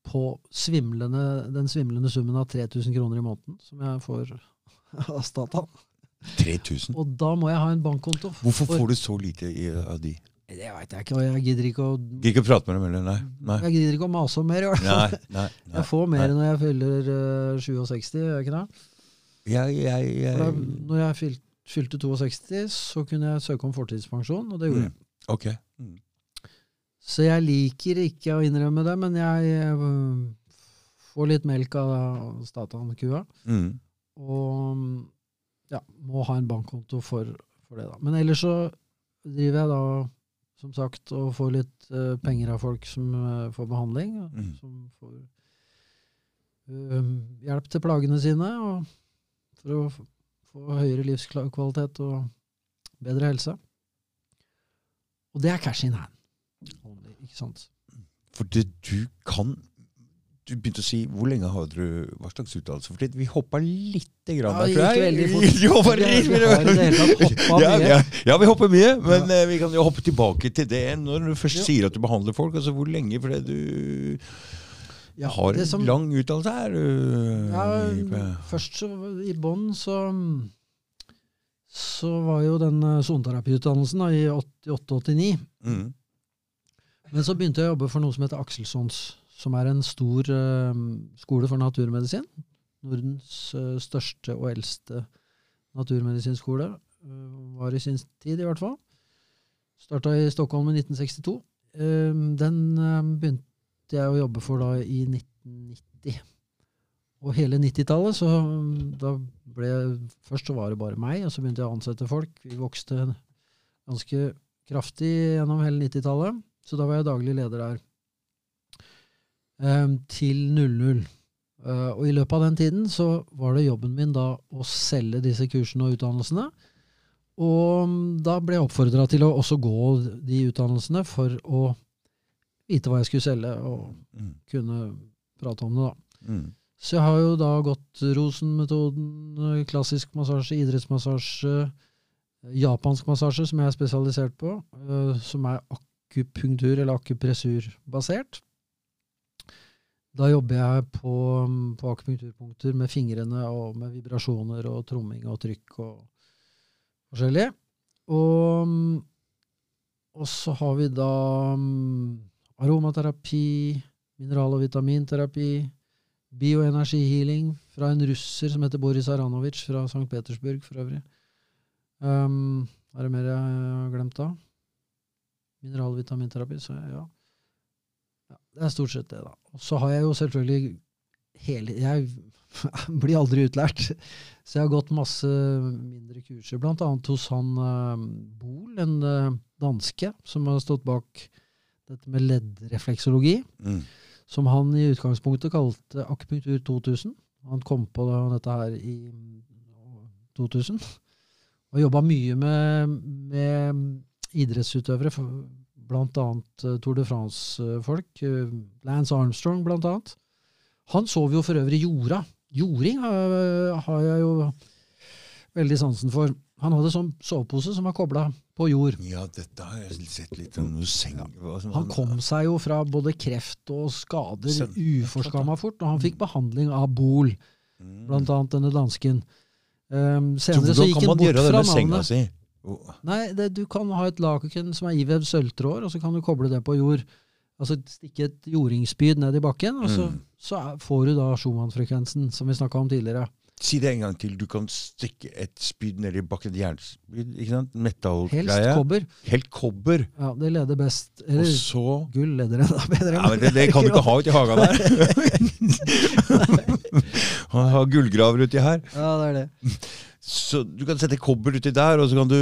på svimlende, den svimlende summen av 3000 kroner i måneden, som jeg får av Statan. 3000? Og da må jeg ha en bankkonto. Hvorfor For- får du så lite i, av de? Det veit jeg ikke, og jeg gidder ikke å Gidder ikke å prate med dem heller, nei? Nei. Jeg gidder ikke å mase om mer, i hvert fall. Nei, nei, nei. Jeg får mer når jeg fyller uh, 67, gjør jeg ikke det? Jeg, jeg, jeg, da, når jeg fylte, fylte 62, så kunne jeg søke om fortidspensjon, og det gjorde jeg. Mm. Ok. Mm. Så jeg liker ikke å innrømme det, men jeg eh, får litt melk av Statan-kua. Mm. Og ja, må ha en bankkonto for, for det, da. Men ellers så driver jeg da, som sagt, og får litt uh, penger av folk som uh, får behandling. Mm. Som får uh, hjelp til plagene sine, og for å få høyere livskvalitet og bedre helse. Og det er cash in hand. Only, ikke sant? For det du kan Du begynte å si Hvor lenge har du Hva slags utdannelse? For vi hoppa lite grann Ja, der, tror jeg. ja, ja, ja, vi hopper mye, men ja. vi kan jo hoppe tilbake til det når du først Ja. sier at du behandler folk. Altså hvor lenge? Fordi du Ja, har en som- lang utdannelse her. du, Ja, først så i bånn så så var jo den eh, soneterapiutdannelsen da, i 88-89. Mm. Men så begynte jeg å jobbe for noe som heter Akselsons, som er en stor uh, skole for naturmedisin. Nordens uh, største og eldste naturmedisinskole. Uh, var i sin tid, i hvert fall. Starta i Stockholm i 1962. Eh, den begynte jeg å jobbe for da i 1990. Og hele 90-tallet, så da ble Først så var det bare meg, og så begynte jeg å ansette folk. Vi vokste ganske kraftig gjennom hele 90-tallet. Så da var jeg daglig leder der. Um, til 00. Uh, og i løpet av den tiden så var det jobben min da å selge disse kursene og utdannelsene. Og mm, da ble jeg oppfordra til å også gå de utdannelsene for å vite hva jeg skulle selge, og Mm. kunne prate om det, da. Mm. Så jeg har jo da gått Rosen-metoden, klassisk massasje, idrettsmassasje, japansk massasje, som jeg er spesialisert på, eh, som er akupunktur- eller akupressurbasert. Da jobber jeg på, på akupunkturpunkter med fingrene og med vibrasjoner og tromming og trykk og forskjellig. Og, og så har vi da mm, aromaterapi, mineral- og vitaminterapi, bioenergihealing fra en russer som heter Boris Aranovic fra St. Petersburg for øvrig. Um, er det mer jeg har glemt da? Mineral- og vitaminterapi, så ja. ja. Det er stort sett det, da. Og så har jeg jo selvfølgelig hele Jeg blir aldri utlært. Så jeg har gått masse mindre kurser, blant annet hos han uh, Bol, en uh, danske, som har stått bak dette med leddrefleksologi Mm. som han i utgangspunktet kalte akupunktur 2000. Han kom på dette her i 2000. Og jobba mye med, med idrettsutøvere, bl.a. eh, Tour de France-folk. eh, Lance Armstrong, annet. Han sov jo for øvrig jorda. Jording har, har jeg jo veldig sansen for. Han hadde sånn sovepose som var kobla på jord. Ja, dette har jeg sett litt om noe seng... Han kom seg jo fra både kreft og skader uforskamma fort, og han fikk behandling av Bol, Mm. blant annet denne dansken. Um, Så senere så hvordan gikk han bort fra navnet. si? Oh, Nei, det, du kan ha et laken som er ivevd sølvtråder, og så kan du koble det på jord. Altså stikke et jordingspyd ned i bakken, og så, Mm. så er, får du da Schumann-frekvensen, som vi snakka om tidligere. Si det en gang til. Du kan stikke et spyd ned i bakken. Jernspyd, ikke sant? Helst Metallgreie. kobber. Helt kobber. Ja, det leder best. Og Eller så gull leder enda bedre. ja, men det, det kan du ikke ha uti i hagen der. Han har gullgraver uti her. Ja, det er det. Så du kan sette kobbel uti der, og så kan du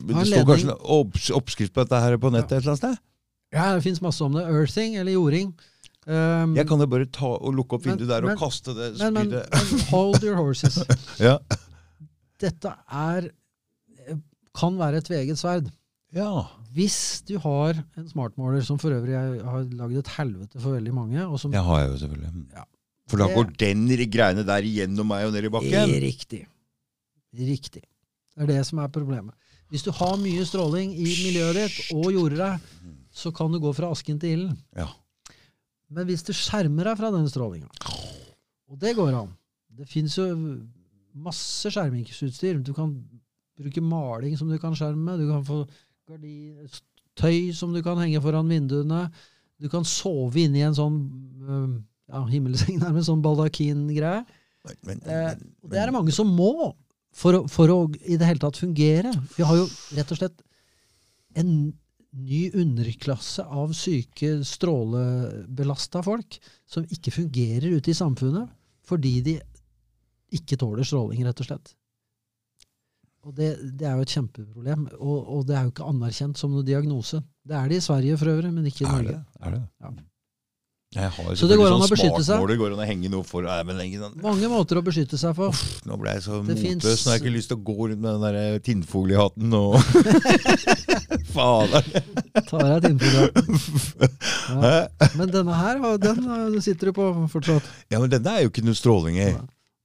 men Det står kanskje opps- oppskrift på dette her på nettet et eller annet sted? Ja, det fins masse om det. Earthing eller jording. Um, Jeg kan jo bare ta og lukke opp Men- vinduet der men- og kaste det spydet. men, men hold your horses. Ja. Dette er kan være et tveegget sverd. ja. Hvis du har en smartmåler, som for øvrig jeg har lagd et helvete for veldig mange og som Jeg har jo selvfølgelig. Ja. For da går den greiene der gjennom meg og ned i bakken. Riktig. Riktig. Det er det som er problemet. Hvis du har mye stråling i miljøet ditt og jorder deg, så kan du gå fra asken til ilden. Ja. Men hvis du skjermer deg fra den strålinga, og det går an Det fins jo masse skjermingsutstyr. Du kan bruke maling som du kan skjerme. Du kan få tøy som du kan henge foran vinduene. Du kan sove inni en sånn ja, himmelseng, nærmest, sånn baldakingreie. Eh, og det er det mange som må for å, for å i det hele tatt fungere. Vi har jo rett og slett en ny underklasse av syke, strålebelasta folk som ikke fungerer ute i samfunnet fordi de ikke tåler stråling, rett og slett. Og det, det er jo et kjempeproblem, og, og det er jo ikke anerkjent som noen diagnose. Det er det i Sverige for øvrig, men ikke i er Norge. det? Er det? Ja. Jeg Så det går an å beskytte seg? Det går an å henge noe for Nei, sånn Mange måter å beskytte seg på. Nå ble jeg så Det motløs. finnes- Nå har jeg ikke lyst til å gå rundt med den der tinnfoliehatten og Fader. Tar deg et ja. Men denne her den sitter du på fortsatt. Ja, men denne er jo ikke noe stråling i.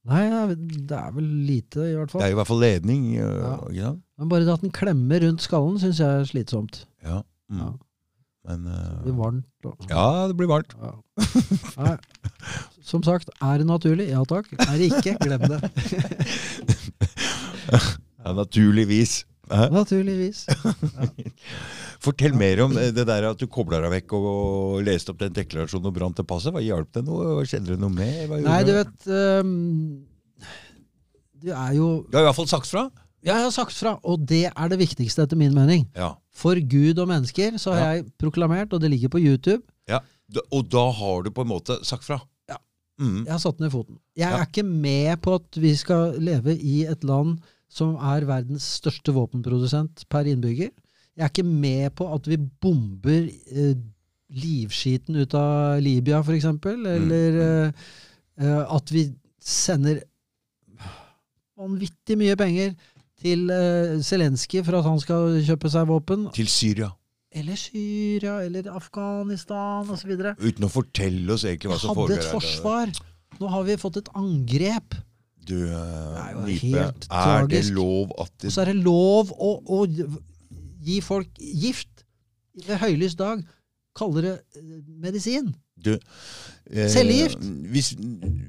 Nei, det er- vel lite, i hvert fall. Det er jo i hvert fall ledning. øh, Ja. Men bare at den klemmer rundt skallen, syns jeg er slitsomt. Ja. Mm. Ja. Men uh, Det blir varmt. Og, Ja, det blir varmt. Ja. Nei. Som sagt, er det naturlig? Ja takk. Er det ikke? Glem det. Ja, naturligvis. Hæ? Naturligvis. Fortell mer om eh, det der at du kobla deg vekk og, og leste opp den deklarasjonen og brant det passet. Hva Hjalp det noe? Skjedde det noe med? Nei, du vet um, Du er jo Du har i hvert fall sagt fra. Jeg har sagt fra, og det er det viktigste etter min mening. Ja. For Gud og mennesker så har Ja. jeg proklamert, og det ligger på YouTube. ja. Og da har du på en måte sagt fra. Ja. Mm. Jeg har satt ned foten. Jeg Ja. er ikke med på at vi skal leve i et land som er verdens største våpenprodusent per innbygger. Jeg er ikke med på at vi bomber eh, livskiten ut av Libya, f.eks. Eller mm. eh, at vi sender vanvittig mye penger til eh, Zelenskyj for at han skal kjøpe seg våpen. Til Syria. Eller Syria, eller Afghanistan osv. Uten å fortelle oss egentlig hva som foregår. Vi Hadde et forsvar. Nå har vi fått et angrep. Du, jo Nipe, helt er det lov at Og så er det lov å, å gi folk gift ved høylys dag. Kaller det eh, medisin. du, eh, Hvis,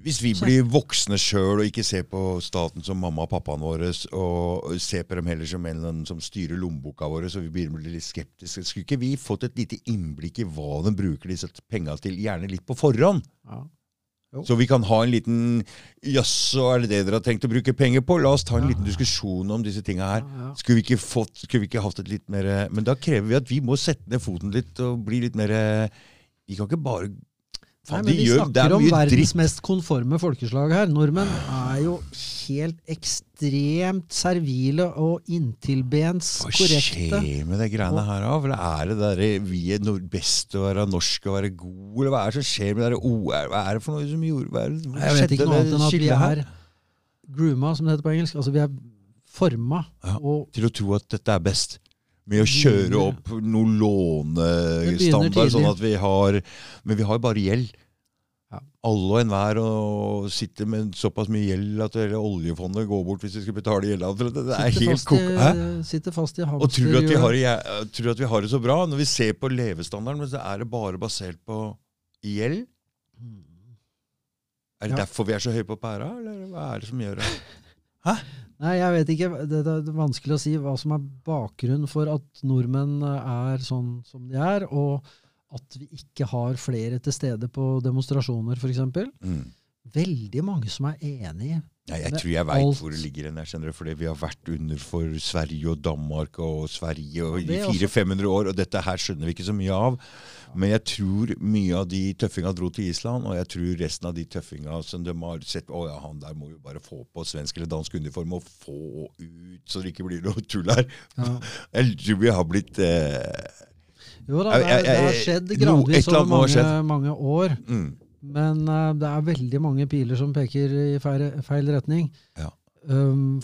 hvis vi blir voksne sjøl og ikke ser på staten som mamma og pappaen våre, og ser på dem heller som en som styrer lommeboka vår, så vi begynner å bli litt skeptiske, skulle ikke vi fått et lite innblikk i hva de bruker disse penga til, gjerne litt på forhånd? Ja. Så vi kan ha en liten Jaså, er det det dere har tenkt å bruke penger på? La oss ta en Ja. liten diskusjon om disse tinga her. Ja, ja. Skulle vi ikke fått, skulle vi ikke hatt et litt mer Men da krever vi at vi må sette ned foten litt og bli litt mer Vi kan ikke bare Nei, men de vi er snakker om verdens dritt. mest konforme folkeslag her. Nordmenn er jo helt ekstremt servile og inntilbens Hva korrekte. skjer med de greiene her? da? For Er det der vi er best å være norsk og være god, eller hva er det som skjer med det OR? Hva er det for noe som gjorde hva er det, hvor Jeg vet ikke noe det annet enn at vi er grooma, som det heter på engelsk. Altså vi er forma. Ja. Og til å tro at dette er best. Med å kjøre opp noen lånestandard, sånn at vi har Men vi har bare gjeld. Ja. Alle og enhver og sitter med såpass mye gjeld at hele oljefondet går bort hvis vi skal betale gjelda. Det er sitter helt fast, i, Hæ? sitter fast i Og tror at, vi har, tror at vi har det så bra. Når vi ser på levestandarden, men så er det bare basert på gjeld. Er det Ja. derfor vi er så høye på pæra, eller hva er det som gjør det? Nei, jeg vet ikke. Det, er vanskelig å si hva som er bakgrunnen for at nordmenn er sånn som de er, og at vi ikke har flere til stede på demonstrasjoner, f.eks. Mm. Veldig mange som er enig. Nei, jeg tror jeg veit hvor det ligger hen. Fordi vi har vært under for Sverige og Danmark og Sverige og i er også- 400-500 år, og dette her skjønner vi ikke så mye av. Men jeg tror mye av de tøffinga dro til Island, og jeg tror resten av de tøffinga som de har sett Å ja, han der må jo bare få på svensk eller dansk uniform og få ut, så det ikke blir noe tull her. Ja. Jeg tror vi har blitt eh, Jo da, det, er- det har skjedd gradvis over mange, mange år. mm, Men uh, det er veldig mange piler som peker i feil, feil retning. Ja. Um,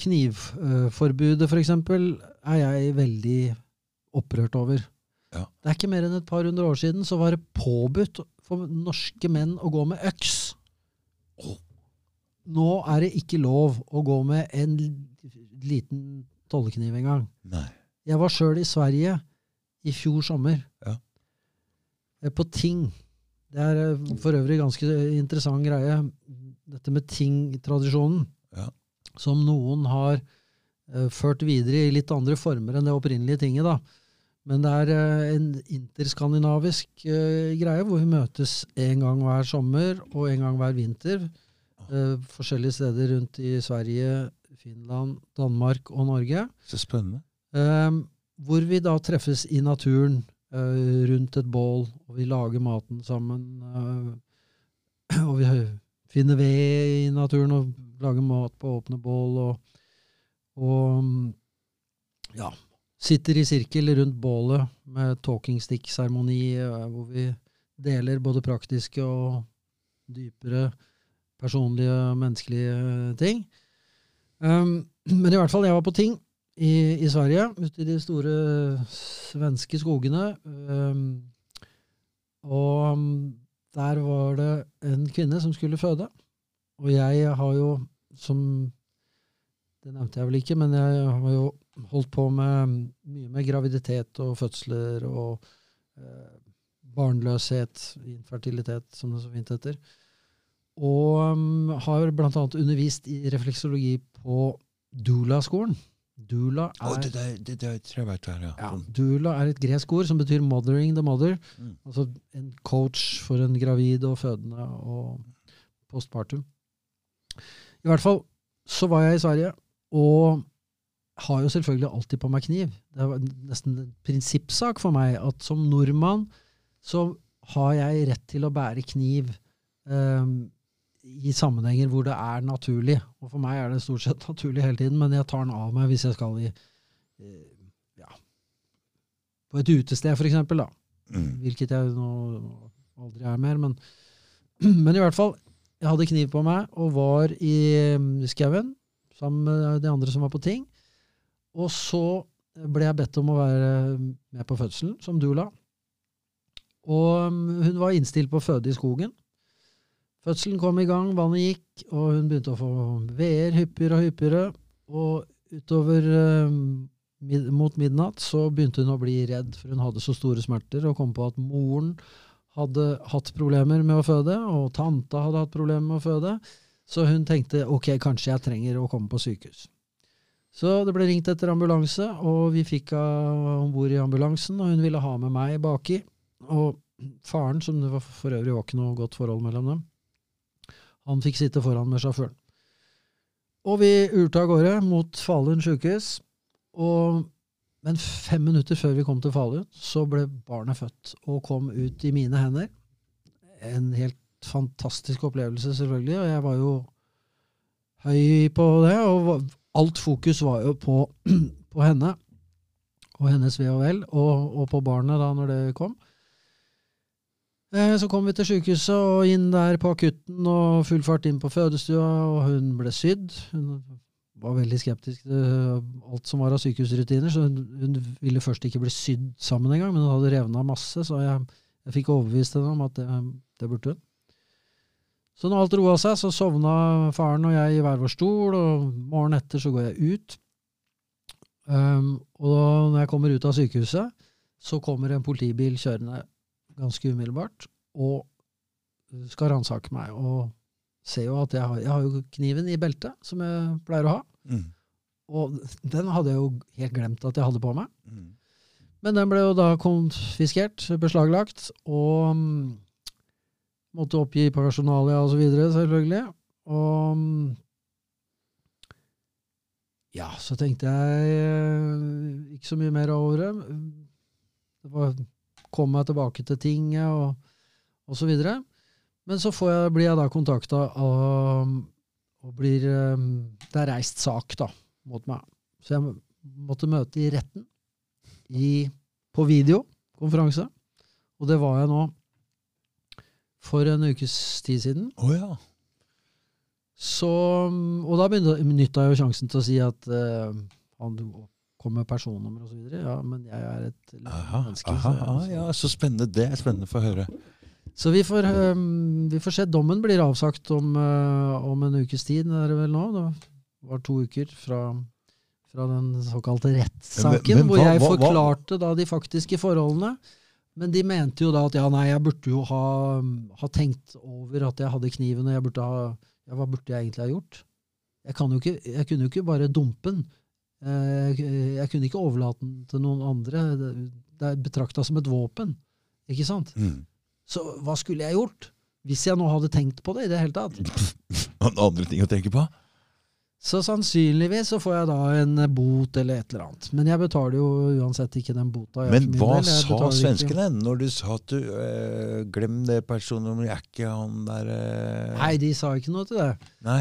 knivforbudet, for eksempel, er jeg veldig opprørt over. Ja. Det er ikke mer enn et par hundre år siden så var det påbudt for norske menn å gå med øks. Oh. Nå er det ikke lov å gå med en liten tollekniv engang. Jeg var sjøl i Sverige i fjor sommer. Ja. Eh, På ting. Det er eh, for øvrig ganske interessant greie. Dette med ting-tradisjonen. Ja. som noen har uh, ført videre i litt andre former enn det opprinnelige tinget. da. Men det er uh, en interskandinavisk uh, greie hvor vi møtes en gang hver sommer og en gang hver vinter. forskjellige steder rundt i Sverige, Finland, Danmark og Norge. Så spennende. Hvor vi da treffes i naturen rundt et bål, og vi lager maten sammen. eh, og vi finner ved i naturen og lager mat på åpne bål. Og, og mm, ja, sitter i sirkel rundt bålet med talking stick-seremoni, eh, hvor vi deler både praktiske og dypere personlige, menneskelige ting. Um, men i hvert fall, jeg var på ting i, i Sverige, ute i de store svenske skogene. Um, og der var det en kvinne som skulle føde. Og jeg har jo, som Det nevnte jeg vel ikke, men jeg har jo holdt på med mye med graviditet og fødsler og eh, barnløshet, infertilitet, som det så fint heter. Og um, har bl.a. undervist i refleksologi på Dula-skolen. Dula er, er det, der, det der tror jeg vet hva er. Ja. ja, Sånn. Dula er et gresk ord som betyr 'mothering the mother'. Mm. Altså en coach for en gravid og fødende og postpartum. I hvert fall så var jeg i Sverige, og har jo selvfølgelig alltid på meg kniv. Det var nesten en prinsippsak for meg at som nordmann så har jeg rett til å bære kniv eh, i sammenhenger hvor det er naturlig. Og for meg er det stort sett naturlig hele tiden, men jeg tar den av meg hvis jeg skal i eh, ja, på et utested, for eksempel, da. Mm. Hvilket jeg nå aldri er mer. Men, men i hvert fall, jeg hadde kniv på meg og var i mm, skauen sammen med de andre som var på ting. Og så ble jeg bedt om å være med på fødselen som doula. Og mm, hun var innstilt på å føde i skogen. Fødselen kom i gang, vannet gikk, og hun begynte å få veer hyppigere og hyppigere. Og utover eh, mid mot midnatt så begynte hun å bli redd, for hun hadde så store smerter, og kom på at moren hadde hatt problemer med å føde, og tanta hadde hatt problemer med å føde. Så hun tenkte ok, kanskje jeg trenger å komme på sykehus. Så det ble ringt etter ambulanse, og vi fikk henne om bord i ambulansen, og hun ville ha med meg baki. Og faren, som det var for øvrig var ikke noe godt forhold mellom dem, han fikk sitte foran med sjåføren. Og vi urte av gårde mot Falun sykehus. Men fem minutter før vi kom til Falun, så ble barnet født og kom ut i mine hender. En helt fantastisk opplevelse, selvfølgelig. Og jeg var jo høy på det. Og alt fokus var jo på, på henne og hennes ve og vel, og, og på barnet da når det kom. Eh, Så kom vi til sykehuset og inn der på akutten og full fart inn på fødestua, og hun ble sydd. Hun var veldig skeptisk til alt som var av sykehusrutiner, så hun, hun ville først ikke bli sydd sammen engang, men hun hadde revna masse, så jeg, jeg fikk overbevist henne om at det, det burde hun. Så når alt roa seg, så sovna faren og jeg i hver vår stol, og morgenen etter så går jeg ut. Um, og når jeg kommer ut av sykehuset, så kommer en politibil kjørende ganske umiddelbart, og skal ransake meg. Og ser jo at jeg har, jeg har jo kniven i beltet, som jeg pleier å ha. Mm. Og den hadde jeg jo helt glemt at jeg hadde på meg. Mm. Men den ble jo da konfiskert, beslaglagt, og mm, måtte oppgi personalia og så videre, selvfølgelig. Og mm, ja, så tenkte jeg eh, ikke så mye mer over det. Det var komme meg tilbake til tinget og, og så videre. Men så får jeg, blir jeg da kontakta av og blir eh, Det er reist sak da, mot meg. Så jeg måtte møte i retten i, på videokonferanse. Og det var jeg nå for en ukes tid siden. Å ja. Så, og da benytta jeg jo sjansen til å si at uh, han kom med personnummer videre. Ja, men jeg er et Aha, menneske. aha, så- ah, ja, så spennende. Det er spennende for å høre. Så vi får, um, vi får se. Dommen blir avsagt om, uh, om en ukes tid, er det vel nå. Det var to uker fra, fra den såkalte rettssaken, Men- men hvor jeg hva- hva- forklarte da de faktiske forholdene. Men de mente jo da at ja, nei, jeg burde jo ha, ha tenkt over at jeg hadde kniven, og jeg burde ha ja, Hva burde jeg egentlig ha gjort? Jeg, ikke, jeg kunne jo ikke bare dumpe den. Eh, Jeg, kunne ikke overlate den til noen andre. Det, er betrakta som et våpen. Ikke sant? Mm. Så hva skulle jeg gjort? Hvis jeg nå hadde tenkt på det i det hele tatt. Andre ting å tenke på? Så sannsynligvis så får jeg da en bot eller et eller annet. Men jeg betaler jo uansett ikke den bota. jeg Men hva del. Sa ikke- svenskene når du sa at du øh, Glem det personnummeret, er ikke han der øh... Nei, de sa ikke noe til det. Nei.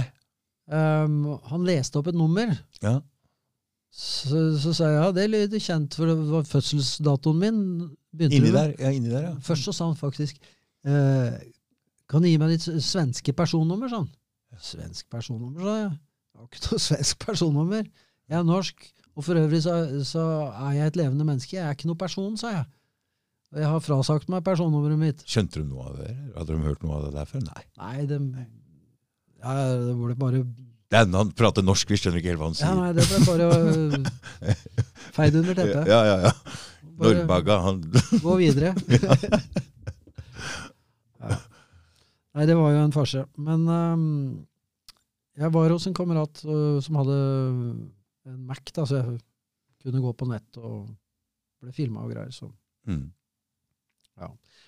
Um, han leste opp et nummer. Ja. Så, så sa jeg ja, det lyder kjent, for det var fødselsdatoen min. Inni der, ja, inni der, ja. Først så sa han faktisk eh, Kan du gi meg ditt svenske personnummer? sånn. Svensk personnummer, sa jeg. Jeg har ikke noe svensk personnummer. Jeg er norsk. Og for øvrig så, så er jeg et levende menneske. Jeg er ikke noe person, sa jeg. Og jeg har frasagt meg personnummeret mitt. Skjønte de noe av det? Hadde de hørt noe av det der før? Nei. Nei, det, ja, det ble bare Er, han prater norsk, vi skjønner ikke helt hva han sier. Ja, nei, det ble bare feid under teppet. Ja, ja, ja. Norrbaga, han gå videre. ja. Nei, det var jo en farse. Men um, jeg var hos en kamerat uh, som hadde en Mac, da, så jeg kunne gå på nett og ble filma og greier. Så. mm.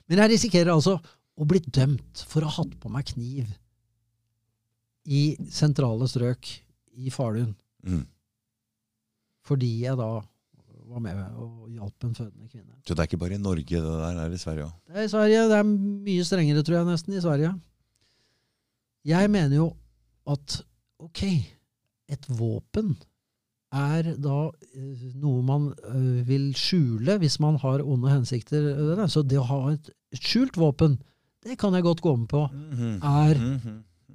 Men jeg risikerer altså å bli dømt for å ha hatt på meg kniv i sentrale strøk i Falun. Mm. Fordi jeg da var med og hjalp en fødende kvinne. Så det er ikke bare i Norge, det der, det er i Sverige òg. Det er i Sverige. Det er mye strengere, tror jeg, nesten, i Sverige. Jeg mener jo at ok, et våpen er da eh, noe man eh, vil skjule hvis man har onde hensikter. eh, Så det å ha et skjult våpen, det kan jeg godt gå med på. Er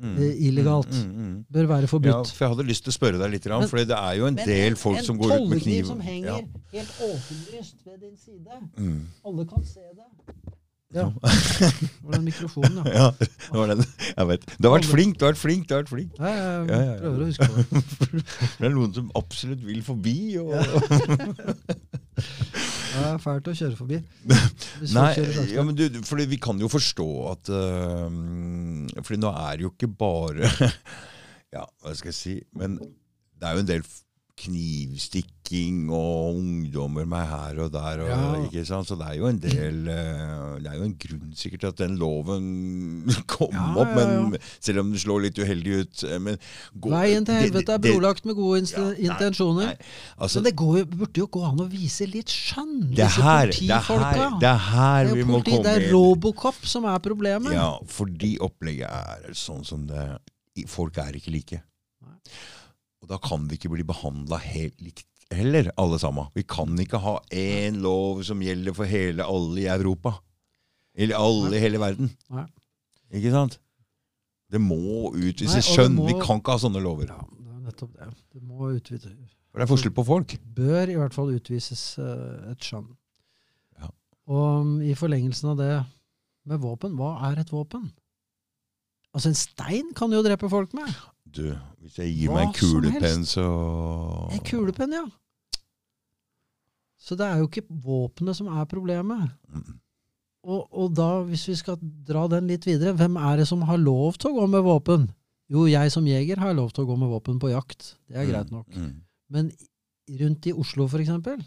eh, illegalt. Mm, mm, mm. Bør være forbudt. Ja, for jeg hadde lyst til å spørre deg litt, Men- for det er jo en del folk som går ut med kniv. En tollekniv som henger Ja. helt åpenlyst ved din side. Mm. Alle kan se det. Ja. Det var den mikrofonen, ja. ja, det var den. Jeg vet. Du har vært flink, du har vært flink. du har vært flink. Jeg Ja, ja, ja. prøver å huske det. Det er noen som absolutt vil forbi. Og... Det er fælt å kjøre forbi. Nei, ja, men du, fordi vi kan jo forstå at uh, Fordi nå er det jo ikke bare Ja, hva skal jeg si Men det er jo en del knivstikking og ungdommer med her og der. Og, Ja. ikke sant? Så det er jo en del eh, Det er jo en grunn sikkert til at den loven kom Ja, opp, ja, ja. selv om den slår litt uheldig ut. eh, Men går, Veien til det- helvete er det- brolagt med gode nei, intensjoner. nei, altså, Men det går, burde jo gå an å vise litt skjønn, det disse her, det er her, det er her Det er vi må komme inn. det er. Robocop som er problemet. Ja, fordi opplegget er sånn som det Folk er ikke like. Nei. Og da kan vi ikke bli behandla helt likt heller, alle sammen. Vi kan ikke ha én lov som gjelder for hele alle i Europa. Eller alle i hele verden. Nei. Ikke sant? Det må utvises skjønn. må- Vi kan ikke ha sånne lover. Ja, det er nettopp det. Det må utvises. For det er forskjell på folk. bør i hvert fall utvises eh, et skjønn. Ja. Og um, i forlengelsen av det med våpen, hva er et våpen? Altså, en stein kan du jo drepe folk med. Du, hvis jeg gir Hva meg en kulepenn, så En kulepenn, ja. Så det er jo ikke våpenet som er problemet. Mm. Og, og da, hvis vi skal dra den litt videre, hvem er det som har lov til å gå med våpen? Jo, jeg som jeger har lov til å gå med våpen på jakt. Det er greit nok. Mm. Men rundt i Oslo, for eksempel,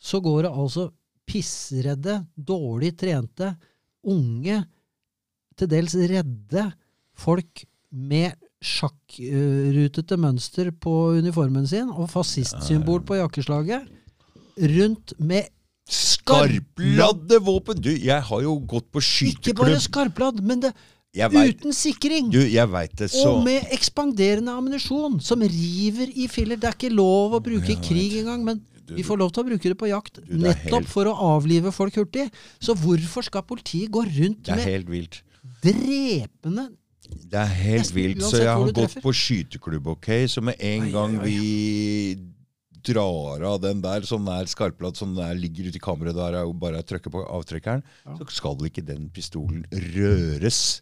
så går det altså pissredde, dårlig trente, unge, til dels redde folk med sjakkrutete mønster på uniformen sin og fascistsymbol på jakkeslaget, rundt med Skarpladde våpen! Du, jeg har jo gått på ikke bare skyteklubb. skarpladd, men det vet, uten sikring! du, jeg vet det, så Og med ekspanderende ammunisjon som river i filler. Det er ikke lov å bruke i krig engang, men Du, vi får lov til å bruke det på jakt. det er Nettopp helt- for å avlive folk hurtig. Så hvorfor skal politiet gå rundt Det er med helt vilt. drepende Det er helt vilt. Så jeg har gått på skyteklubb, ok? Så med en Oi, gang oi, oi. vi drar av den der, sånn der skarpladd som sånn ligger ute i kammeret der og bare trykker på avtrekkeren, Ja. så skal ikke den pistolen røres.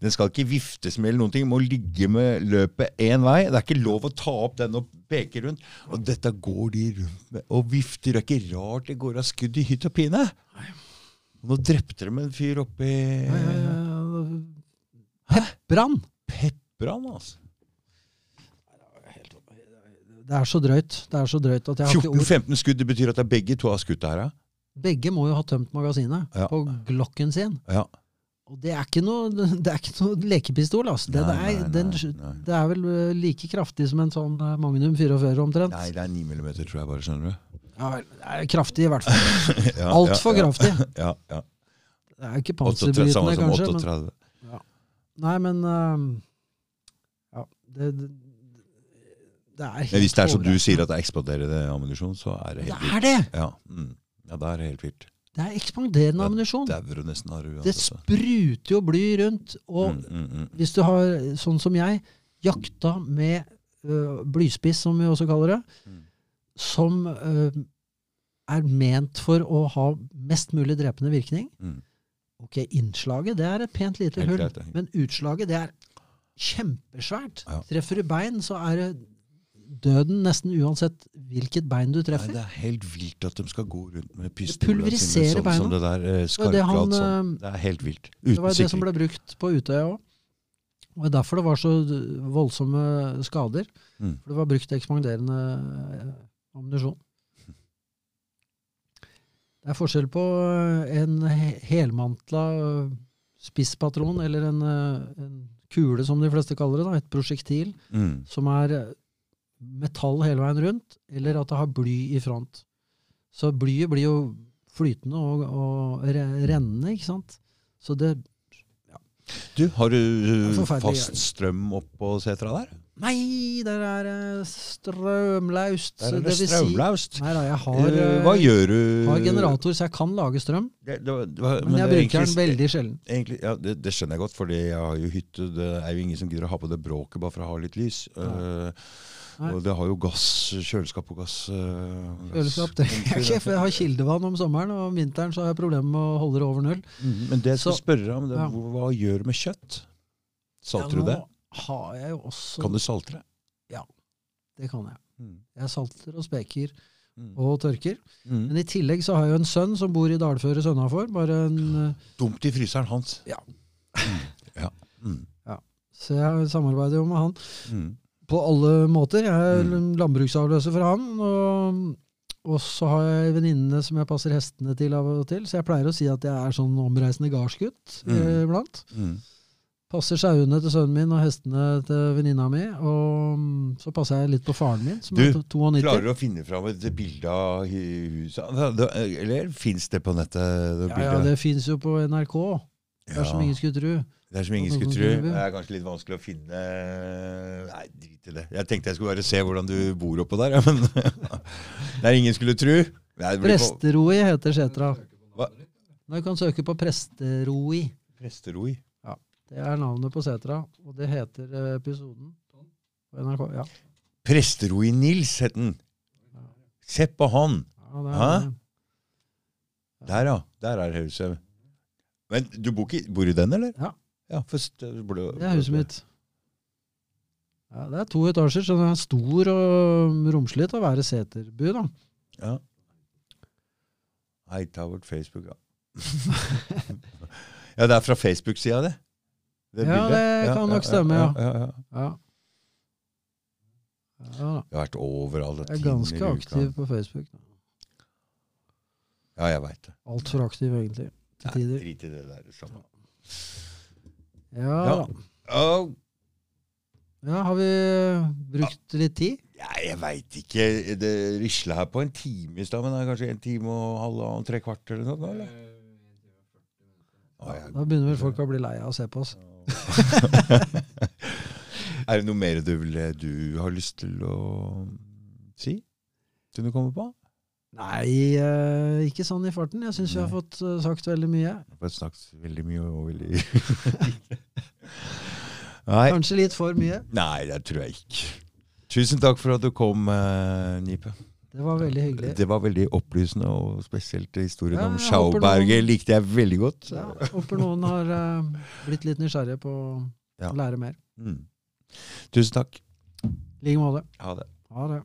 Den skal ikke viftes med eller noen ting. Den må ligge med løpet én vei. Det er ikke lov å ta opp den og peke rundt. Og dette går de rundt med og vifter. Det er ikke rart det går av skudd i hytt og pine. Nå drepte de en fyr oppi Pepperan! Pepperan, altså. det er så drøyt. Det er så drøyt at jeg har ikke ord. 14-15 skudd, det betyr at det er begge to har skutt her, ja? Begge må jo ha tømt magasinet Ja. på glokken sin. ja. Og det er ikke noe, det er ikke noe lekepistol. Altså. Det, Nei, det, er, nei, den, nei, det er vel eh, like kraftig som en sånn eh, Magnum 44 omtrent. Nei, det er 9 mm, tror jeg bare, skjønner du. Ja, det er kraftig i hvert fall. Ja, Altfor ja, kraftig. Ja, ja. Det er ikke 38, panserbrytende, kanskje. Men, 38. nei, men uh, Ja, det, det, det er helt hvis det er som du sier, at det er ekspanderende ammunisjon, så er det helt vilt. Det er det! Ja, mm. ja, det er helt vilt. Det er ekspanderende ammunisjon. Det Det spruter jo bly rundt. Og Mm, mm, mm. hvis du har, sånn som jeg, jakta med uh, blyspiss, som vi også kaller det, Mm. som uh, er ment for å ha mest mulig drepende virkning Mm. Ok, innslaget det er et pent lite hull, men utslaget det er kjempesvært. Ja. Treffer du bein, så er det døden nesten uansett hvilket bein du Nei, treffer. det er helt vilt at de skal gå rundt med pistoler pulveriserer sånn beina. som det der. Eh, Det det sånn. eh, Det er helt vilt. Det var det som ble brukt på Utøya òg. Og er derfor det var så voldsomme skader. Mm. For det var brukt ekspanderende eh, ammunisjon. Det er forskjell på eh, en helmantla eh, spisspatron, eller en, eh, en kule, som de fleste kaller det, da, et prosjektil, Mm. som er metall hele veien rundt, eller at det har bly i front. Så blyet blir jo flytende og, og rennende, ikke sant? Så det Du, har du fast strøm oppå setra der? Nei, der er eh, strømlaust. Der er det vil si- strømlaust. Nei da, jeg har, Eh, eh, Hva gjør du? har generator, så jeg kan lage strøm. Det, det, det, var- Men jeg bruker egentlig, den veldig sjelden. Egentlig, ja, det, det skjønner jeg godt, fordi jeg har jo hytte. Det er jo ingen som gidder å ha på det bråket bare for å ha litt lys. Ja. Uh, og det har jo gass, kjøleskap og gass. Uh, Kjøleskap trenger jeg ikke, for jeg har kildevann om sommeren, og om vinteren så har jeg problemer med å holde det over null. Mm, Men det jeg skal Så- spørre om, det, ja. hva, hva gjør du med kjøtt? Salter Ja, du det? Har jeg jo også Kan du saltre? Ja, Det kan jeg. Mm. Jeg salter og speker Mm. og tørker. Mm. Men i tillegg så har jeg jo en sønn som bor i dalføret Sønnafor. Bare en, eh, Dumt i fryseren hans. Ja. Mm. Ja. Mm. så jeg samarbeider jo med han Mm. på alle måter. Jeg er landbruksavløser for han. Og, og så har jeg venninnene som jeg passer hestene til av og til. Så jeg pleier å si at jeg er sånn omreisende gardsgutt eh, iblant. Mm. Passer sauene til sønnen min og hestene til venninna mi. Og mm, så passer jeg litt på faren min, som Du, er to- 92. Klarer du å finne fram et bilde av huset? Eller fins det på nettet? Det Ja, ja, det fins jo på NRK. Det er som ingen skulle tro. Det er som ingen Sånn skulle tro. Det er kanskje litt vanskelig å finne Nei, drit i det. Jeg tenkte jeg skulle bare se hvordan du bor oppå der, ja, men det er ingen skulle tro. Nei, Presteroi heter setra. Hva? Du kan søke på Presteroi. Presteroi. Det er navnet på setra, og det heter eh, episoden på NRK. Ja. Presteroi Nils het den. Se på han! ja det Hæ? det. Der, ja. Der er huset. Men du bor, ikke, bor i den, eller? Ja. ja først, burde, det er huset mitt. Ja, det er to etasjer, så den er stor og romslig til å være seterby. da. Ja. Hightowered Facebook, ja. ja, det er fra Facebook-sida, det. Ja, bildet. det kan nok stemme, ja. ja, ja. Ja. Ja. Jeg har vært overalt. jeg er ganske aktiv på Facebook. Ja, jeg veit det. Altfor aktiv, egentlig. Til tider. Drit i det der. Samme. Ja, Ja. da. Ja, har vi brukt litt tid? ja, jeg veit ikke. Det risla her på en time i stad, men det er kanskje en time og halvannen, tre kvart eller noe? Eller? Ja, jeg- Da begynner vel folk å bli lei av å se på oss. er det noe mer du, vil, du har lyst til å si? Som du kommer på? Nei, eh, ikke sånn i farten. Jeg syns vi har fått eh, sagt veldig mye. Vi har snakket veldig mye og veldig. Kanskje litt for mye. Nei, det tror jeg ikke. Tusen takk for at du kom, eh, Nipe. Det var veldig hyggelig. Det var veldig opplysende, og spesielt historien Ja, om Schauberger noen- likte jeg veldig godt. Ja, håper noen har uh, blitt litt nysgjerrige på Ja. å lære mer. Mm. Tusen takk. I like måte. Ha det. Ha det.